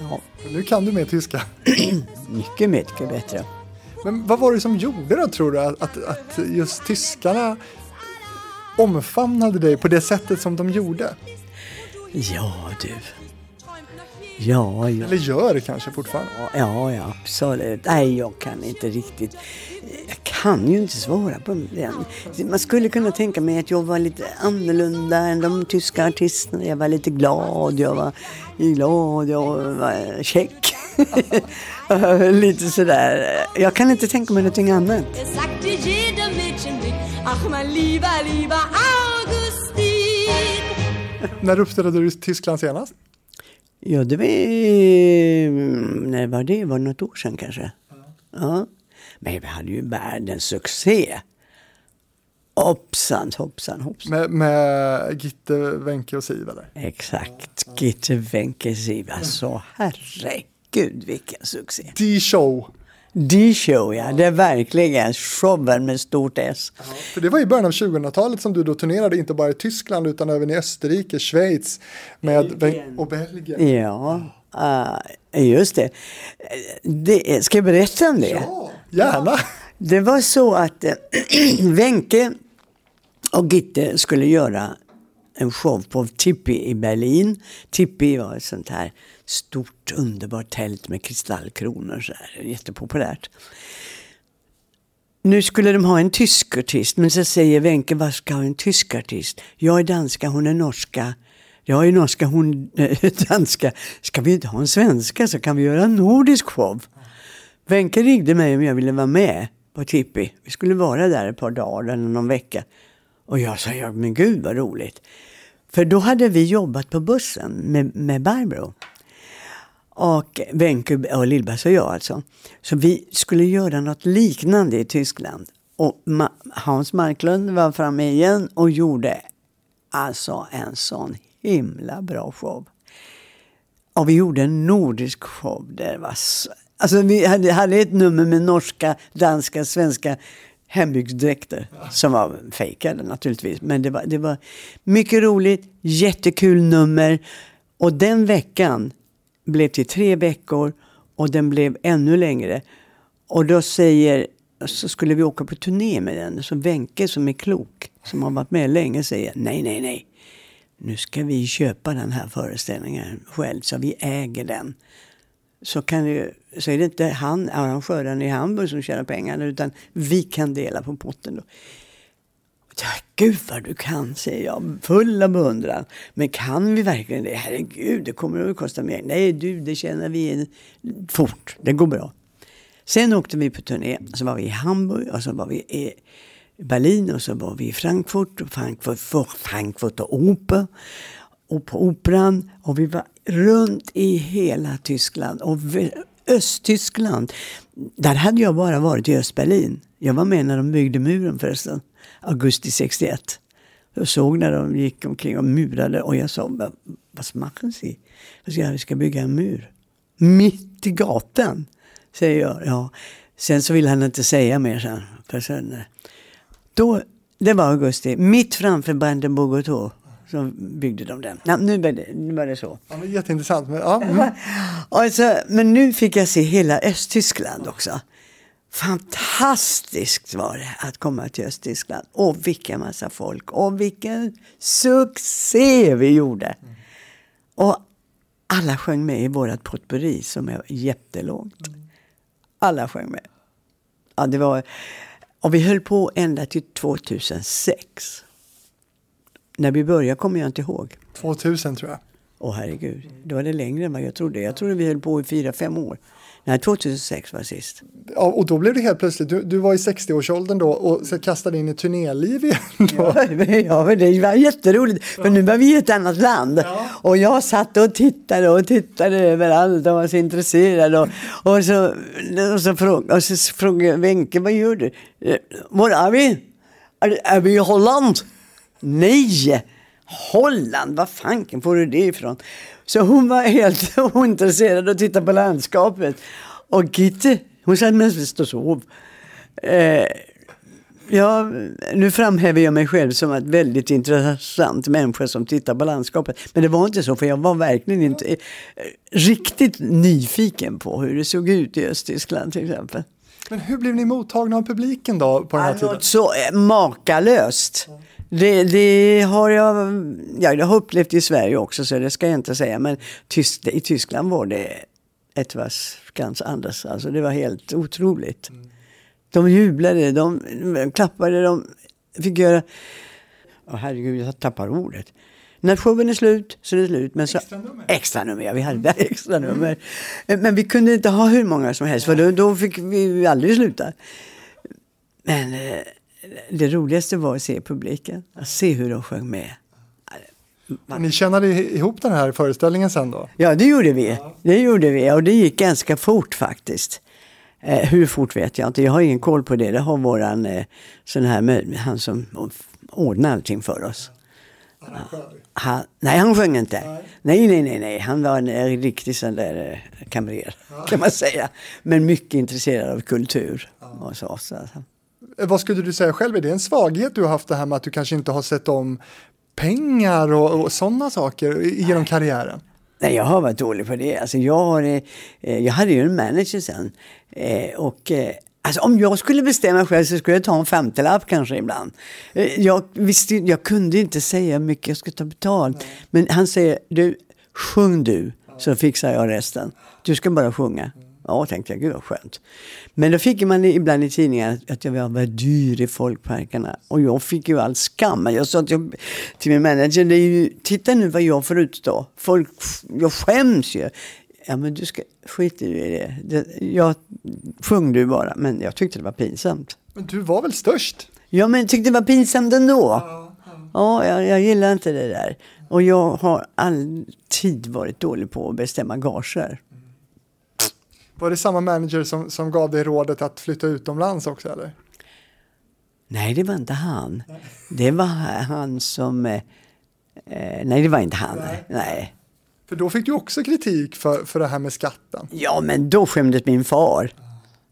Speaker 1: Ja,
Speaker 2: Nu kan du mer tyska.
Speaker 1: mycket, mycket bättre.
Speaker 2: Men vad var det som gjorde då tror du att, att, att just tyskarna omfamnade dig på det sättet som de gjorde?
Speaker 1: Ja, du. Ja, ja.
Speaker 2: Eller gör kanske fortfarande?
Speaker 1: Ja, ja, absolut. Nej, jag kan inte riktigt. Jag kan ju inte svara på den. Man skulle kunna tänka mig att jag var lite annorlunda än de tyska artisterna. Jag var lite glad, jag var glad, jag var check. lite sådär. Jag kan inte tänka mig någonting annat.
Speaker 2: När uppträdde du i Tyskland senast?
Speaker 1: Ja, det var... När var det? Var det något år sedan kanske? Ja. Men vi hade ju världens succé. Hoppsan, hoppsan, hoppsan.
Speaker 2: Med, med Gitte, Wenche och Siv eller?
Speaker 1: Exakt. Gitte Wenche Siv. Alltså herregud vilken succé.
Speaker 2: Die Show.
Speaker 1: D-show ja, det är verkligen showen med stort S.
Speaker 2: För det var i början av 2000-talet som du då turnerade inte bara i Tyskland utan även i Österrike, Schweiz med
Speaker 1: Belgien.
Speaker 2: och Belgien.
Speaker 1: Ja, uh, just det. det. Ska jag berätta om det?
Speaker 2: Ja, gärna.
Speaker 1: Det var så att eh, Wenche och Gitte skulle göra en show på Tippi i Berlin. Tippi var ett sånt här stort underbart tält med kristallkronor. Så här, jättepopulärt. Nu skulle de ha en tysk artist, men så säger Wenche, vad ska en tysk artist? Jag är danska, hon är norska. Jag är norska, hon är danska. Ska vi inte ha en svenska så kan vi göra en nordisk show. Wenche ringde mig om jag ville vara med på Tippi. Vi skulle vara där ett par dagar eller någon vecka. Och jag sa, ja, men gud vad roligt. För då hade vi jobbat på bussen med, med Barbro. Och Wenche och Lill-Babs och jag alltså. Så vi skulle göra något liknande i Tyskland. Och Ma Hans Marklund var framme igen och gjorde alltså en sån himla bra show. Och vi gjorde en nordisk show. Det var så, alltså vi hade, hade ett nummer med norska, danska, svenska hembygdsdräkter. Som var fejkade naturligtvis. Men det var, det var mycket roligt, jättekul nummer. Och den veckan blev till tre veckor och den blev ännu längre. Och då säger, så skulle vi åka på turné med den. Så Wenche som är klok, som har varit med länge, säger nej, nej, nej. Nu ska vi köpa den här föreställningen själv så vi äger den. Så, kan det, så är det inte han, arrangören i Hamburg som tjänar pengarna utan vi kan dela på potten. Då. Ja, Gud vad du kan, säger jag, full av beundran. Men kan vi verkligen det? Herregud, det kommer att kosta mer. Nej du, det känner vi in fort. Det går bra. Sen åkte vi på turné. Så var vi i Hamburg och så var vi i Berlin och så var vi i Frankfurt. Och Frankfurt, Frankfurt och Oper. Och på Operan. Och vi var runt i hela Tyskland. Och Östtyskland. Där hade jag bara varit i Östberlin. Jag var med när de byggde muren förresten. Augusti 61. Jag såg när de gick omkring och murade och jag sa, "Va- vad machen Sie? Jag ska, vi ska bygga en mur. Mitt i gatan, säger jag. Ja. Sen så ville han inte säga mer sen. För sen eh, då, det var augusti, mitt framför Brandenburg Tor. Så byggde de den. Ja, nu, var det, nu var det så.
Speaker 2: Ja, men jätteintressant. Men, ja, mm.
Speaker 1: Alltså, men nu fick jag se hela Östtyskland också. Fantastiskt var det att komma till Östtyskland. Och vilken massa folk. Och vilken succé vi gjorde. Och alla sjöng med i vårat potpurri som är jättelångt. Alla sjöng med. Ja, det var, och vi höll på ända till 2006. När vi började kommer jag inte ihåg.
Speaker 2: 2000 tror jag.
Speaker 1: Åh herregud, då var det längre än vad jag trodde. Jag trodde vi höll på i fyra, fem år. Nej, 2006 var sist.
Speaker 2: Ja, och då blev det helt plötsligt, du, du var i 60-årsåldern då och så kastade in i turnéliv igen då.
Speaker 1: Ja, men det var jätteroligt. För nu var vi i ett annat land. Och jag satt och tittade och tittade överallt och var så intresserad. Och, och så, och så, fråg, och så frågade Wenche, vad gör du? "Eh, Var är vi? Är, är vi i Holland? Nej! Holland, var fanken får du det ifrån? Så hon var helt ointresserad och tittade på landskapet. Och Gitte, hon satt mest och sov. Eh, Ja, nu framhäver jag mig själv som ett väldigt intressant människa som tittar på landskapet. Men det var inte så, för jag var verkligen inte eh, riktigt nyfiken på hur det såg ut i Östtyskland till exempel.
Speaker 2: Men hur blev ni mottagna av publiken då på den här tiden?
Speaker 1: Något så eh, makalöst. Det, det har jag, ja, jag har upplevt i Sverige också så det ska jag inte säga. Men Tysk, i Tyskland var det ett was ganz anders. Alltså det var helt otroligt. De jublade, de, de klappade, de fick göra... Åh herregud, jag tappar ordet. När showen är slut så är det slut. Men så, extra nummer. Extra nummer, ja. Vi hade extra nummer. Men vi kunde inte ha hur många som helst för då, då fick vi aldrig sluta. Men eh, det roligaste var att se publiken. Att se hur de sjöng med.
Speaker 2: Och Ni tjänade ihop den här föreställningen sen då?
Speaker 1: Ja, det gjorde vi. Det gjorde vi och det gick ganska fort faktiskt. Eh, hur fort vet jag inte. Jag har ingen koll på det. Det har våran eh, sån här han som ordnar allting för oss. Han, nej, han sjöng inte. Nej, nej, nej, nej. Han var en eh, riktig sån där eh, kamrer kan man säga. Men mycket intresserad av kultur och så. så
Speaker 2: Vad skulle du säga själv, är det en svaghet du har haft det här med att du kanske inte har sett om pengar och, och sådana saker genom karriären?
Speaker 1: Nej, jag har varit dålig på det. Alltså, jag, har, eh, jag hade ju en manager sen. Eh, och, eh, alltså, om jag skulle bestämma själv så skulle jag ta en femtiolapp kanske ibland. Eh, jag, visste, jag kunde inte säga hur mycket jag skulle ta betalt. Men han säger, du, sjung du så fixar jag resten. Du ska bara sjunga. Ja, tänkte jag, gud vad skönt. Men då fick man ibland i tidningar att jag var dyr i folkparkerna. Och jag fick ju all skam. Jag sa till, till min manager, det är ju, titta nu vad jag får utstå. Folk, jag skäms ju. Ja men du ska, skit i det. det jag sjöng du bara, men jag tyckte det var pinsamt.
Speaker 2: Men du var väl störst?
Speaker 1: Ja men tyckte det var pinsamt ändå. Ja, jag, jag gillar inte det där. Och jag har alltid varit dålig på att bestämma gager.
Speaker 2: Var det samma manager som, som gav dig rådet att flytta utomlands också eller?
Speaker 1: Nej, det var inte han. Det var han som... Eh, eh, nej, det var inte han. Nej.
Speaker 2: För då fick du också kritik för, för det här med skatten.
Speaker 1: Ja, men då skämdes min far.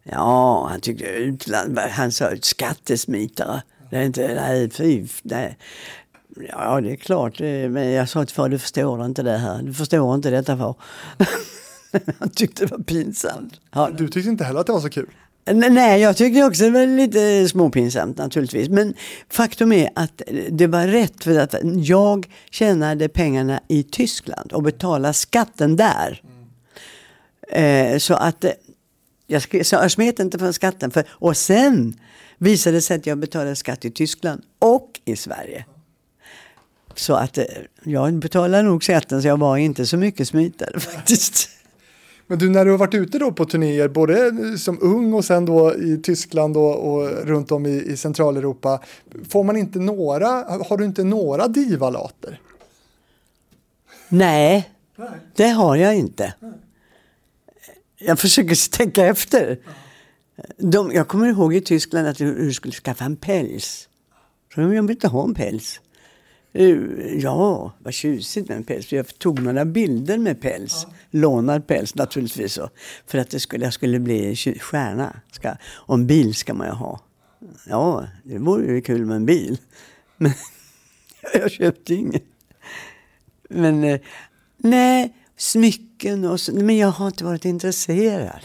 Speaker 1: Ja, han tyckte utland... Han sa skattesmitare. Det är inte... Nej, fy. Nej. Ja, det är klart. eh, Men jag sa till far, du förstår inte det här. Du förstår inte detta far. Han tyckte det var pinsamt. Ja,
Speaker 2: Du tyckte inte heller att det var så kul.
Speaker 1: Nej, jag tyckte också det var lite småpinsamt naturligtvis. Men faktum är att det var rätt för att jag tjänade pengarna i Tyskland och betalade skatten där. Eh, så att eh, jag, sk- så jag smet inte för skatten. För, och sen visade det sig att jag betalade skatt i Tyskland och i Sverige. Så att eh, jag betalade nog skatten så jag var inte så mycket smitare faktiskt.
Speaker 2: Men du, när du har varit ute då på turnéer, både som ung och sen då i Tyskland och, och runt om i, i Centraleuropa, får man inte några, har du inte några divalater?
Speaker 1: Nej, det har jag inte. Jag försöker tänka efter. De, jag kommer ihåg i Tyskland att du, du skulle skaffa en päls. Jag vill inte ha en päls. Eh, Ja, vad tjusigt med en päls. Jag tog några bilder med päls. Lånad päls naturligtvis. För att det skulle, jag skulle bli stjärna. Ska, och en bil ska man ju ha. Ja, det vore ju kul med en bil. Men jag köpte ingen. Men eh, nej, smycken och så, men jag har inte varit intresserad.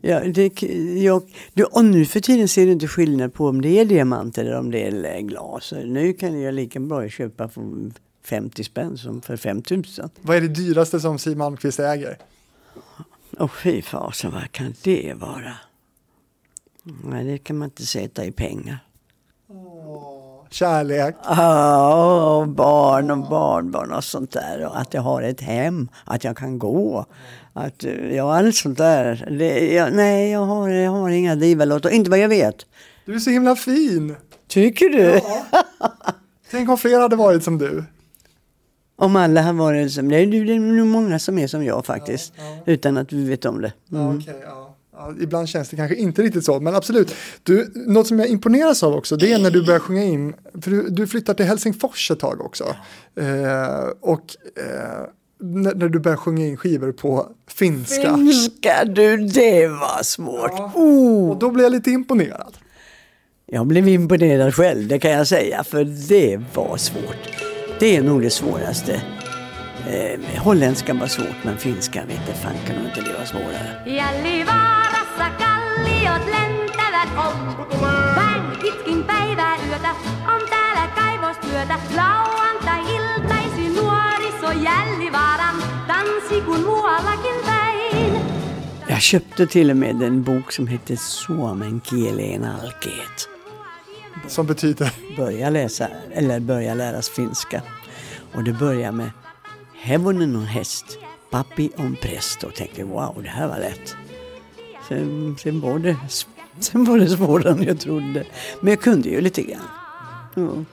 Speaker 1: Ja, det, jag, och nu för tiden ser du inte skillnad på om det är diamant eller om det är glas. Nu kan jag lika bra köpa för 50 spänn som för 5000.
Speaker 2: Vad är det dyraste som Siw Malmkvist äger?
Speaker 1: Och fy fasen, vad kan det vara? Nej, det kan man inte sätta i pengar.
Speaker 2: Kärlek.
Speaker 1: Ja, och barn och barnbarn och sånt där. Och att jag har ett hem, att jag kan gå. Att, eh, ja, allt sånt där. Det, jag, nej, jag har, jag har inga divalotter. Inte vad jag vet.
Speaker 2: Du är så himla fin.
Speaker 1: Tycker du?
Speaker 2: Tänk om fler hade varit som du.
Speaker 1: Om alla har varit som är- Det är nog många som är som jag faktiskt. Utan att vi vet om det.
Speaker 2: Ja, ja. Ja, ibland känns det kanske inte riktigt så, men absolut. Du, något som jag imponeras av också, det är när du börjar sjunga in, för du, du flyttar till Helsingfors ett tag också. Eh, och eh, när, när du börjar sjunga in skivor på finska.
Speaker 1: Finska du, det var svårt. Oh.
Speaker 2: Och då blir jag lite imponerad.
Speaker 1: Jag blev imponerad själv, det kan jag säga, för det var svårt. Det är nog det svåraste. Eh, holländskan var svårt, men finskan vet inte fan kan nog inte det vara svårare.
Speaker 4: Vain pitkin päivää yötä on täällä kaivostyötä. Lauantai-iltaisin kun muuallakin päin.
Speaker 1: Jag köpte till och med en bok som heter Suomen kielen alkeet.
Speaker 2: Som betyder,
Speaker 1: Börja läsa, eller börja läras finska. Och det börjar med Hevonen och häst, pappi om präst. Och tänkte wow, det här var lätt. Sen, sen, var det, sen var det svårare än jag trodde. Men jag kunde ju lite grann. Ja.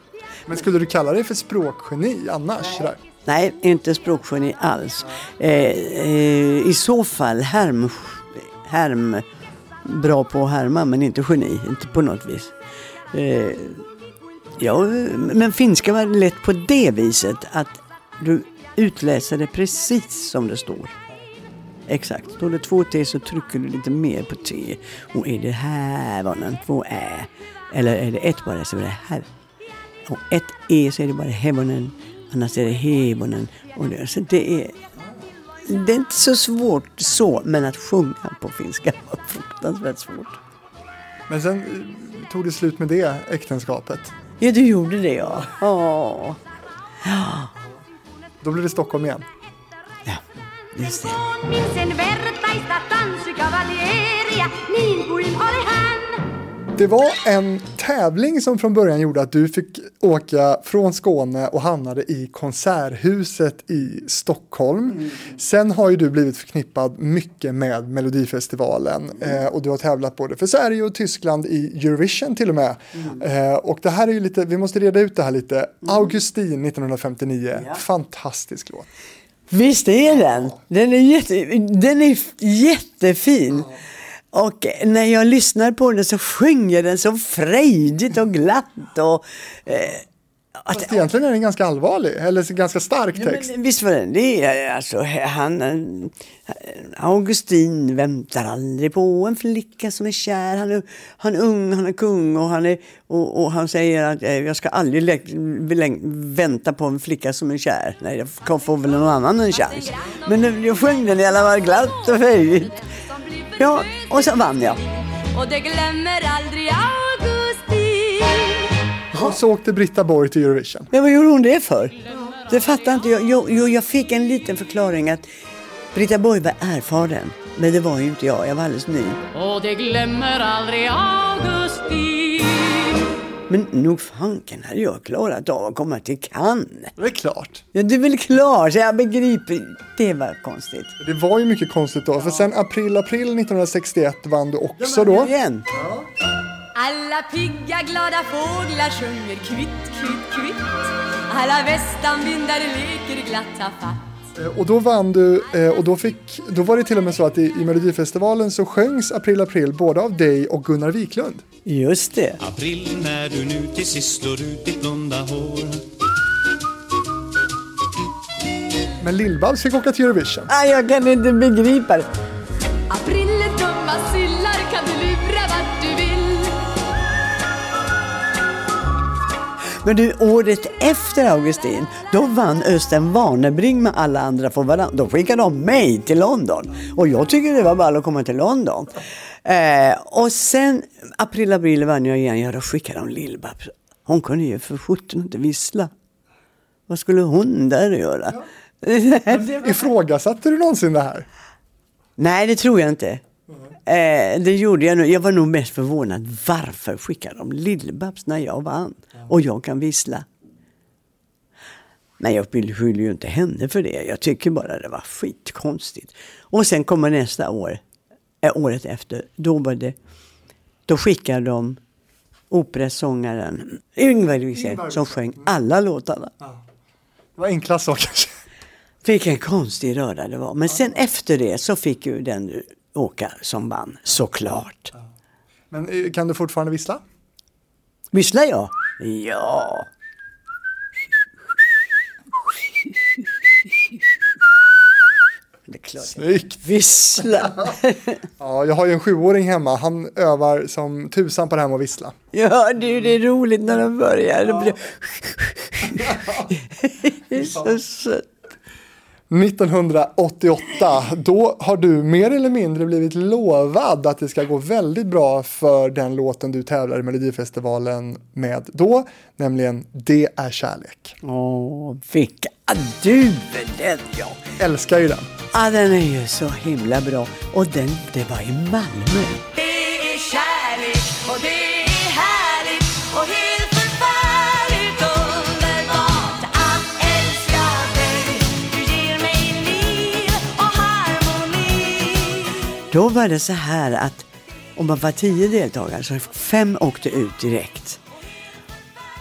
Speaker 2: men skulle du kalla dig för språkgeni annars? sådär?
Speaker 1: Nej, inte språkgeni alls. Eh, eh, I så fall härm, härm, bra på att härma men inte geni, inte på något vis. Eh, ja, men finska var lätt på det viset att du utläser det precis som det står. Exakt, står det två T så trycker du lite mer på T. Och är det här var det två Ä. Eller är det ett bara så är det här. Och ett E så är det bara hevonen, annars är det hevonen. Och det, så det är, det är inte så svårt så, men att sjunga på finska var fruktansvärt svårt.
Speaker 2: Men sen eh, tog det slut med det äktenskapet.
Speaker 1: Ja, du gjorde det ja. Ja,
Speaker 2: Då blev det Stockholm igen.
Speaker 1: ja just det.
Speaker 2: Det var en tävling som från början gjorde att du fick åka från Skåne och hamnade i Konserthuset i Stockholm. Sen har ju du blivit förknippad mycket med Melodifestivalen eh, och du har tävlat både för Sverige och Tyskland i Eurovision till och med. Eh, och det här är ju lite, vi måste reda ut det här lite. Augustin 1959, fantastisk låt.
Speaker 1: Visst är den. Den är, jätte, den är jättefin. Och när jag lyssnar på den så sjunger den så frejdigt och glatt. Och, eh, att,
Speaker 2: Fast egentligen är den ganska allvarlig, eller ganska stark
Speaker 1: Ja,
Speaker 2: text.
Speaker 1: men, visst var den det. Alltså, han, eh, Augustin väntar aldrig på en flicka som är kär. Han är, han är ung, han är kung och han, är, och, och han säger att eh, jag ska aldrig vänta på en flicka som är kär. Nej, jag får- väl någon annan en chans. Men nu- jag sjöng den i alla fall glatt och frejdigt. Ja, och så vann jag.
Speaker 4: Och det glömmer aldrig Augustin.
Speaker 2: Och så åkte Britta Borg till Eurovision.
Speaker 1: Men vad gjorde hon det för? Det fattar inte jag. Jo, jo, jag fick en liten förklaring att Britta Borg var erfaren. Men det var ju inte jag, jag var alldeles ny.
Speaker 6: Och det glömmer aldrig Augustin
Speaker 1: Men nog fanken hade jag klarat av att komma till Cannes.
Speaker 2: Det är klart.
Speaker 1: Ja, det är väl klart, så jag begriper. Det var konstigt.
Speaker 2: Det var ju mycket konstigt då, för sen april, april 1961 vann du också då.
Speaker 1: Igen.
Speaker 4: Alla pigga glada fåglar sjunger kvitt, kvitt, kvitt. Alla västanvindar leker glatt tafatt.
Speaker 2: Eh, Och då vann du, eh, och då, fick, då var det till och med så att i, i Melodifestivalen så sjöngs April, april både av dig och Gunnar Wiklund.
Speaker 1: Just det.
Speaker 7: April när du nu till sist slår ut ditt blonda hår
Speaker 2: Men Lill-Babs fick åka till Eurovision.
Speaker 1: Ah, jag kan inte begripa det.
Speaker 4: April dumma
Speaker 1: Men du, året efter Augustin, då vann Östen Warnerbring med alla andra för varandra. Då skickade de mig till London. Och jag tycker det var ball att komma till London. Eh, och sen, april, april vann jag igen. Ja, då skickade de Lill-Babs. Hon kunde ju för sjutton inte vissla. Vad skulle hon där göra?
Speaker 2: Ifrågasatte du någonsin det här?
Speaker 1: Nej, det tror jag inte. Eh, det gjorde jag nog. Jag var nog mest förvånad. Varför skickade de Lill-Babs när jag vann? Och jag kan vissla. Men jag beskyller ju inte henne för det. Jag tycker bara det var skitkonstigt. Och sen kommer nästa år, eh, året efter, då var det, då skickade de operasångaren Yngvar Wiersed som sjöng alla låtarna.
Speaker 2: Det var enkla så kanske.
Speaker 1: Vilken konstig röra det var. Men sen efter det så fick ju den åka som vann, såklart.
Speaker 2: Men eh, kan du fortfarande vissla?
Speaker 1: Visslar jag? Ja. Det är klart.
Speaker 2: Snyggt!
Speaker 1: Vissla.
Speaker 2: Ja, jag har ju en sjuåring hemma. Han övar som tusan på det här med att vissla.
Speaker 1: Ja, du, det är roligt när de börjar. Det blir... Det är så sött.
Speaker 2: 1988, då har du mer eller mindre blivit lovad att det ska gå väldigt bra för den låten du tävlar i Melodifestivalen med då, nämligen Det är kärlek.
Speaker 1: Åh, vilka... Ah, du, den ja.
Speaker 2: Älskar ju den.
Speaker 1: Ah, den är ju så himla bra. Och den, det var i Malmö.
Speaker 4: Det är kärlek
Speaker 1: Då var det så här att om man var tio deltagare så fem åkte ut direkt.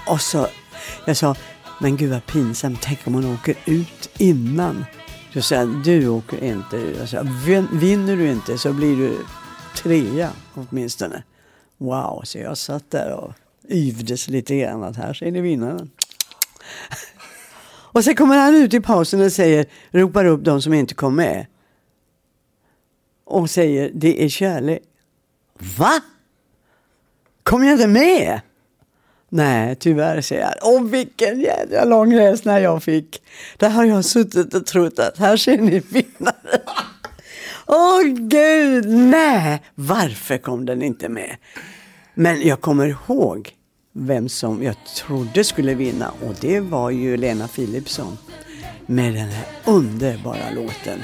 Speaker 1: Och så, jag sa, men gud vad pinsamt, tänk om man åker ut innan. Så sa du åker inte ut. Jag sa, vinner du inte så blir du trea åtminstone. Wow, så jag satt där och yvdes lite grann att här ser ni vinnaren. Och sen kommer han ut i pausen och säger, ropar upp de som inte kom med och säger det är kärlek. Va? Kom jag inte med? Nej, tyvärr säger jag. Åh, vilken jädra lång när jag fick. Där har jag suttit och trott att här ser ni vinnaren. Åh gud, nej! Varför kom den inte med? Men jag kommer ihåg vem som jag trodde skulle vinna och det var ju Lena Philipsson med den här underbara låten.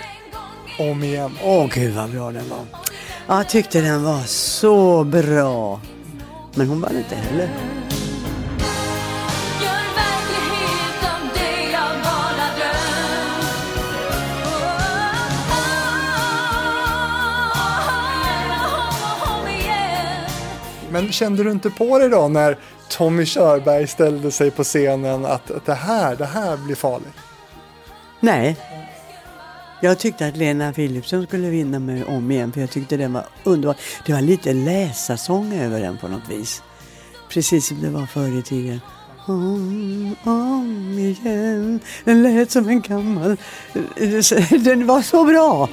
Speaker 2: Om igen.
Speaker 1: Åh gud vad bra den var. Jag tyckte den var så bra. Men hon vann inte heller.
Speaker 2: Men kände du inte på det då när Tommy Körberg ställde sig på scenen att, att det här, det här blir farligt?
Speaker 1: Nej. Jag tyckte att Lena Philipsson skulle vinna med om igen för jag tyckte den var underbar. Det var lite läsarsång över den på något vis. Precis som det var förr i tiden. Om, om igen. Den lät som en gammal... Den var så bra!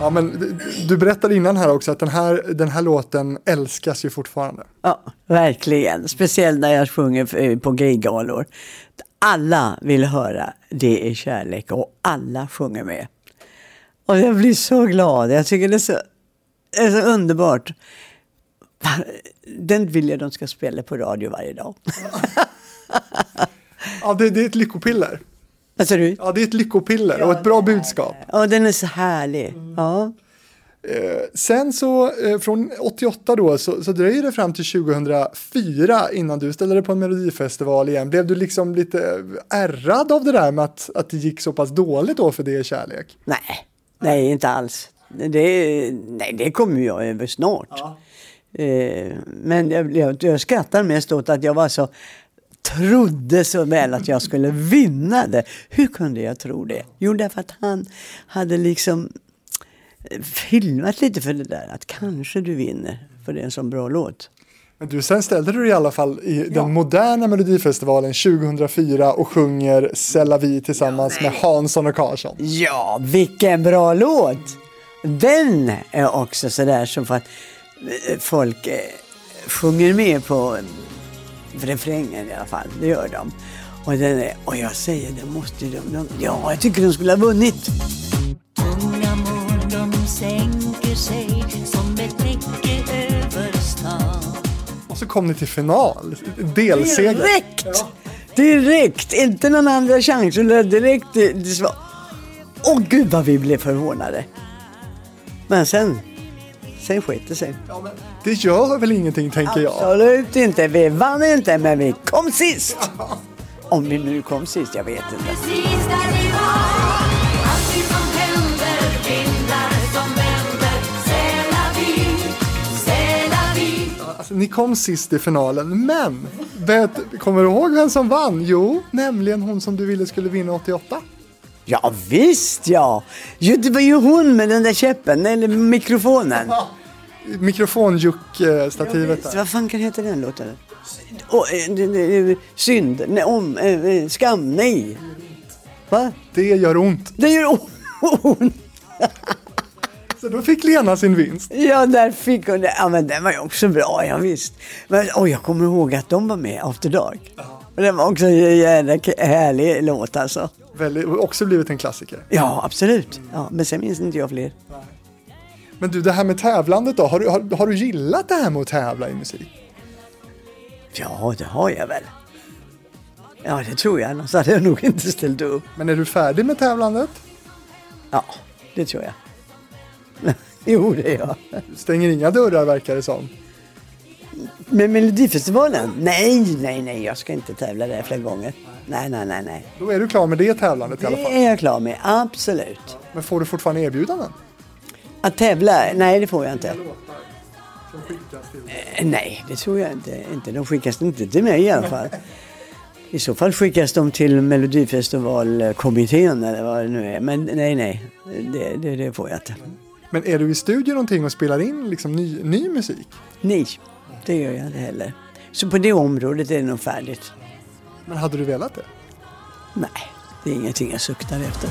Speaker 2: Ja, men du- berättade innan här också att den här, den här låten älskas ju fortfarande.
Speaker 1: Ja, verkligen. Speciellt när jag sjunger på gaygalor. Alla vill höra Det är kärlek och alla sjunger med. Och jag blir så glad. Jag tycker det är så, det är så underbart. Den vill jag de ska spela på radio varje dag.
Speaker 2: Ja, det, det är ett lyckopiller.
Speaker 1: Vad sa du?
Speaker 2: Ja, det är ett lyckopiller och ett bra budskap.
Speaker 1: Ja, den är så härlig. Ja.
Speaker 2: Sen så eh, från 88 då så, så dröjer det fram till 2004 innan du ställde dig på en melodifestival igen. Blev du liksom lite ärrad av det där med att, att det gick så pass dåligt då för det är kärlek?
Speaker 1: Nej, nej inte alls. Det, nej, det kommer jag över snart. Eh, men jag, jag, jag skrattar mest åt att jag var så trodde så väl att jag skulle vinna det. Hur kunde jag tro det? Jo, därför att han hade liksom filmat lite för det där. Att kanske du vinner, för det är en sån bra låt.
Speaker 2: Men du, sen ställde du dig i alla fall i den moderna melodifestivalen 2004 och sjunger C'est la vie tillsammans med Hansson och Karlsson.
Speaker 1: Ja, vilken bra låt! Den är också sådär som för att eh, folk eh, sjunger med på refrängen i alla fall. Det gör de. Och, den är, och jag säger, det måste de, de... Ja, jag tycker de skulle ha vunnit.
Speaker 8: De sänker sig som ett täcke över stan
Speaker 2: Och så kom ni till final, delseger.
Speaker 1: Direkt! Direkt! Inte någon andra chans. Direkt. Åh gud vad vi blev förvånade. Men sen, sen sket det sig.
Speaker 2: Det gör väl ingenting tänker jag.
Speaker 1: Absolut inte. Vi vann inte, men vi kom sist. Om vi nu kom sist, jag vet inte.
Speaker 2: Ni kom sist i finalen, men vet, kommer du ihåg vem som vann? Jo, nämligen hon som du ville skulle vinna 88.
Speaker 1: Ja visst ja. Jo, det var ju hon med den där käppen, eller mikrofonen.
Speaker 2: Mikrofonjuck-stativet där.
Speaker 1: Vad fan kan heta den låten? Oh, synd, nej, om, eh, eh, skam, nej. Va?
Speaker 2: Det gör ont.
Speaker 1: Det gör ont.
Speaker 2: Så då fick Lena sin vinst.
Speaker 1: Ja, där fick hon det. Ja, men den var ju också bra, ja, visst. Men oh, jag kommer ihåg att de var med After Dark. Och den var också en jävla härlig låt alltså.
Speaker 2: Väldigt, och också blivit en klassiker.
Speaker 1: Ja, absolut. Ja, men sen minns inte jag fler.
Speaker 2: Men du, det här med tävlandet då. Har du, har, har du gillat det här med att tävla i musik?
Speaker 1: Ja, det har jag väl. Ja, det tror jag. Annars hade jag nog inte ställt upp.
Speaker 2: Men är du färdig med tävlandet?
Speaker 1: Ja, det tror jag. jo, det är jag.
Speaker 2: Du stänger inga dörrar verkar det som.
Speaker 1: Med Melodifestivalen? Nej, nej, nej. Jag ska inte tävla där fler gånger. Nej, nej, nej, nej.
Speaker 2: Då är du klar med det tävlandet i alla
Speaker 1: Det
Speaker 2: fall.
Speaker 1: är jag klar med. Absolut.
Speaker 2: Men får du fortfarande erbjudanden?
Speaker 1: Att tävla? Nej, det får jag inte. Eh, Nej, det tror jag inte. inte. De skickas inte till mig i alla fall. I så fall skickas de till Melodifestivalkommittén eller vad det nu är. Men nej, nej, det, det, det får jag inte.
Speaker 2: Men är du i studion någonting och spelar in liksom ny, ny musik?
Speaker 1: Nej, det gör jag inte heller. Så på det området är det nog färdigt.
Speaker 2: Men hade du velat det?
Speaker 1: Nej, det är ingenting jag suktar efter.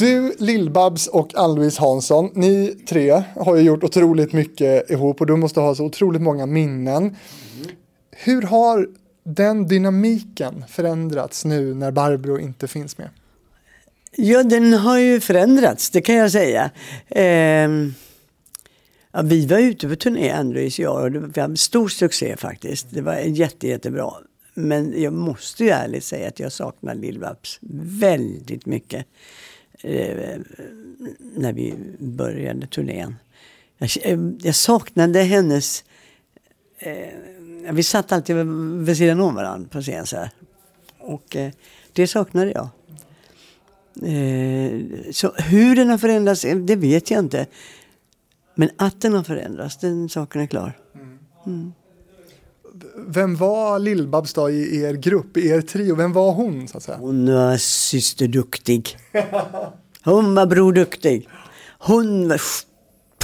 Speaker 2: Du, Lill-Babs och Ann-Louise Hansson, ni tre har ju gjort otroligt mycket ihop och du måste ha så otroligt många minnen. Hur har den dynamiken förändrats nu när Barbro inte finns med?
Speaker 1: Ja, den har ju förändrats, det kan jag säga. Ehm, ja, vi var ute på turné, Andrews och jag, och det var en stor succé faktiskt. Det var jätte, jättebra. Men jag måste ju ärligt säga att jag saknar Lill-Babs väldigt mycket. Eh, när vi började turnén. Jag, eh, jag saknade hennes... Eh, vi satt alltid vid sidan om varandra på scen så här. Och eh, det saknade jag. Eh, så hur den har förändrats, eh, det vet jag inte. Men att den har förändrats, den saken är klar.
Speaker 2: Vem var Lill-Babs då i er grupp, i er trio? Vem var hon så att säga?
Speaker 1: Hon var systerduktig. Hon var broduktig. Hon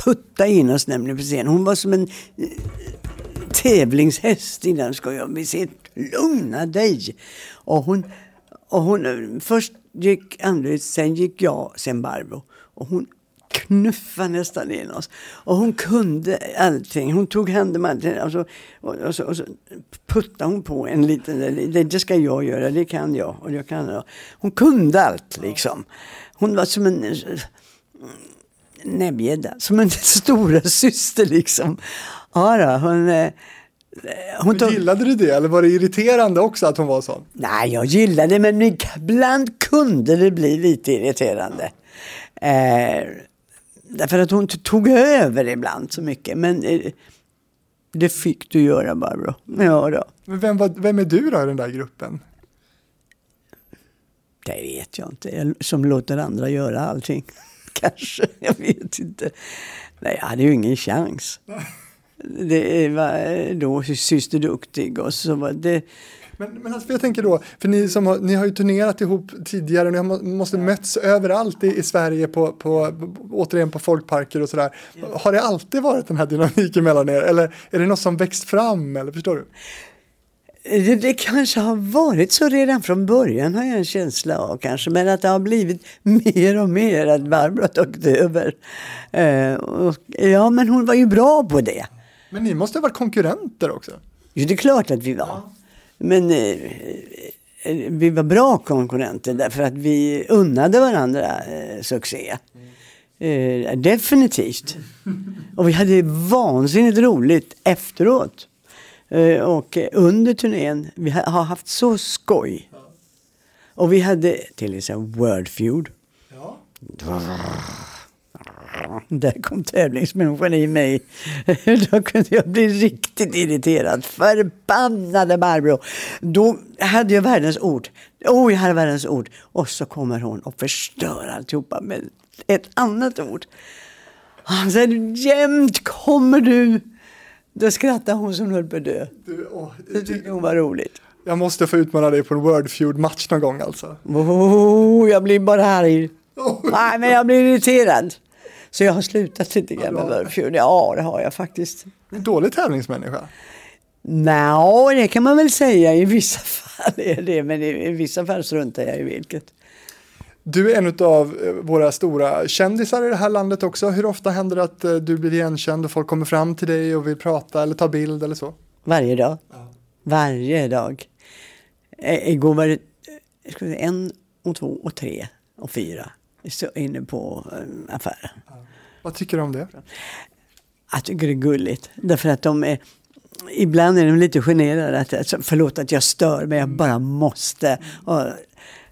Speaker 1: puttade in oss nämligen på scen. Hon var som en eh, tävlingshäst innan den skojan. vi se lugna dig. Och hon, och hon eh, först gick Andrew, sen gick jag, sen Barbro. Och hon knuffade nästan in oss. Och hon kunde allting. Hon tog hand om allting. Alltså, och, och, så, och så puttade hon på en liten, det, det ska jag göra, det kan jag. Och jag kan. Hon kunde allt liksom. Hon var som en eh, näbbgädda, som en stora syster liksom. Ja då, hon, eh, hon tog...
Speaker 2: Gillade du det eller var det irriterande också att hon var sån?
Speaker 1: Nej, jag gillade det, men ibland kunde det bli lite irriterande. Eh, därför att hon tog över ibland så mycket. Men eh, det fick du göra Barbro. Ja då.
Speaker 2: Men vem, var, vem är du då i den där gruppen?
Speaker 1: Det vet jag inte. Jag, som låter andra göra allting. Kanske, jag vet inte. Nej, jag hade ju ingen chans. Det var då syster duktig och så var det...
Speaker 2: Men, men alltså, jag tänker då, för ni, som har, ni har ju turnerat ihop tidigare, ni har, må- måste mötts överallt i, i Sverige, på, på, återigen på folkparker och sådär. Har det alltid varit den här dynamiken mellan er, eller är det något som växt fram, eller förstår du?
Speaker 1: Det, det kanske har varit så redan från början har jag en känsla av kanske. Men att det har blivit mer och mer att Barbro har tagit över. Eh, och, ja, men hon var ju bra på det.
Speaker 2: Men ni måste ha varit konkurrenter också?
Speaker 1: Jo, det är klart att vi var. Men eh, eh, vi var bra konkurrenter därför att vi unnade varandra eh, succé. Eh, definitivt. Och vi hade vansinnigt roligt efteråt. Eh, och eh, under turnén, vi ha, har haft så skoj. Och vi hade till exempel Wordfeud. Där kom tävlingsmänniskan i mig. Då kunde jag bli riktigt irriterad. Förbannade Barbro. Då hade jag världens ord. Oh, jag hade världens ord. Och så kommer hon och förstör alltihopa med ett annat ord. Han säger jämt kommer du. Då skrattade hon som höll på att dö.
Speaker 2: Du, åh,
Speaker 1: Det tyckte hon var roligt.
Speaker 2: jag måste få utmana dig på en Wordfeud-match någon gång alltså.
Speaker 1: Oh, jag blir bara arg. Nej, men jag blir irriterad. Så jag har slutat lite grann med Wordfeud. Ja, det har jag faktiskt.
Speaker 2: En dålig tävlingsmänniska.
Speaker 1: Nå, det kan man väl säga. I vissa fall är det, men i, vissa fall struntar jag i vilket.
Speaker 2: Du är en av eh, våra stora kändisar i det här landet också. Hur ofta händer det att eh, du blir igenkänd och folk kommer fram till dig och vill prata eller ta bild eller så?
Speaker 1: Varje dag. Varje dag. Eh, igår var det en och två och tre och fyra så inne på eh, affären.
Speaker 2: Vad tycker du om det?
Speaker 1: Jag tycker det är gulligt. Därför att de är, ibland är de lite generade. Att, alltså, förlåt att jag stör men jag bara måste. Och,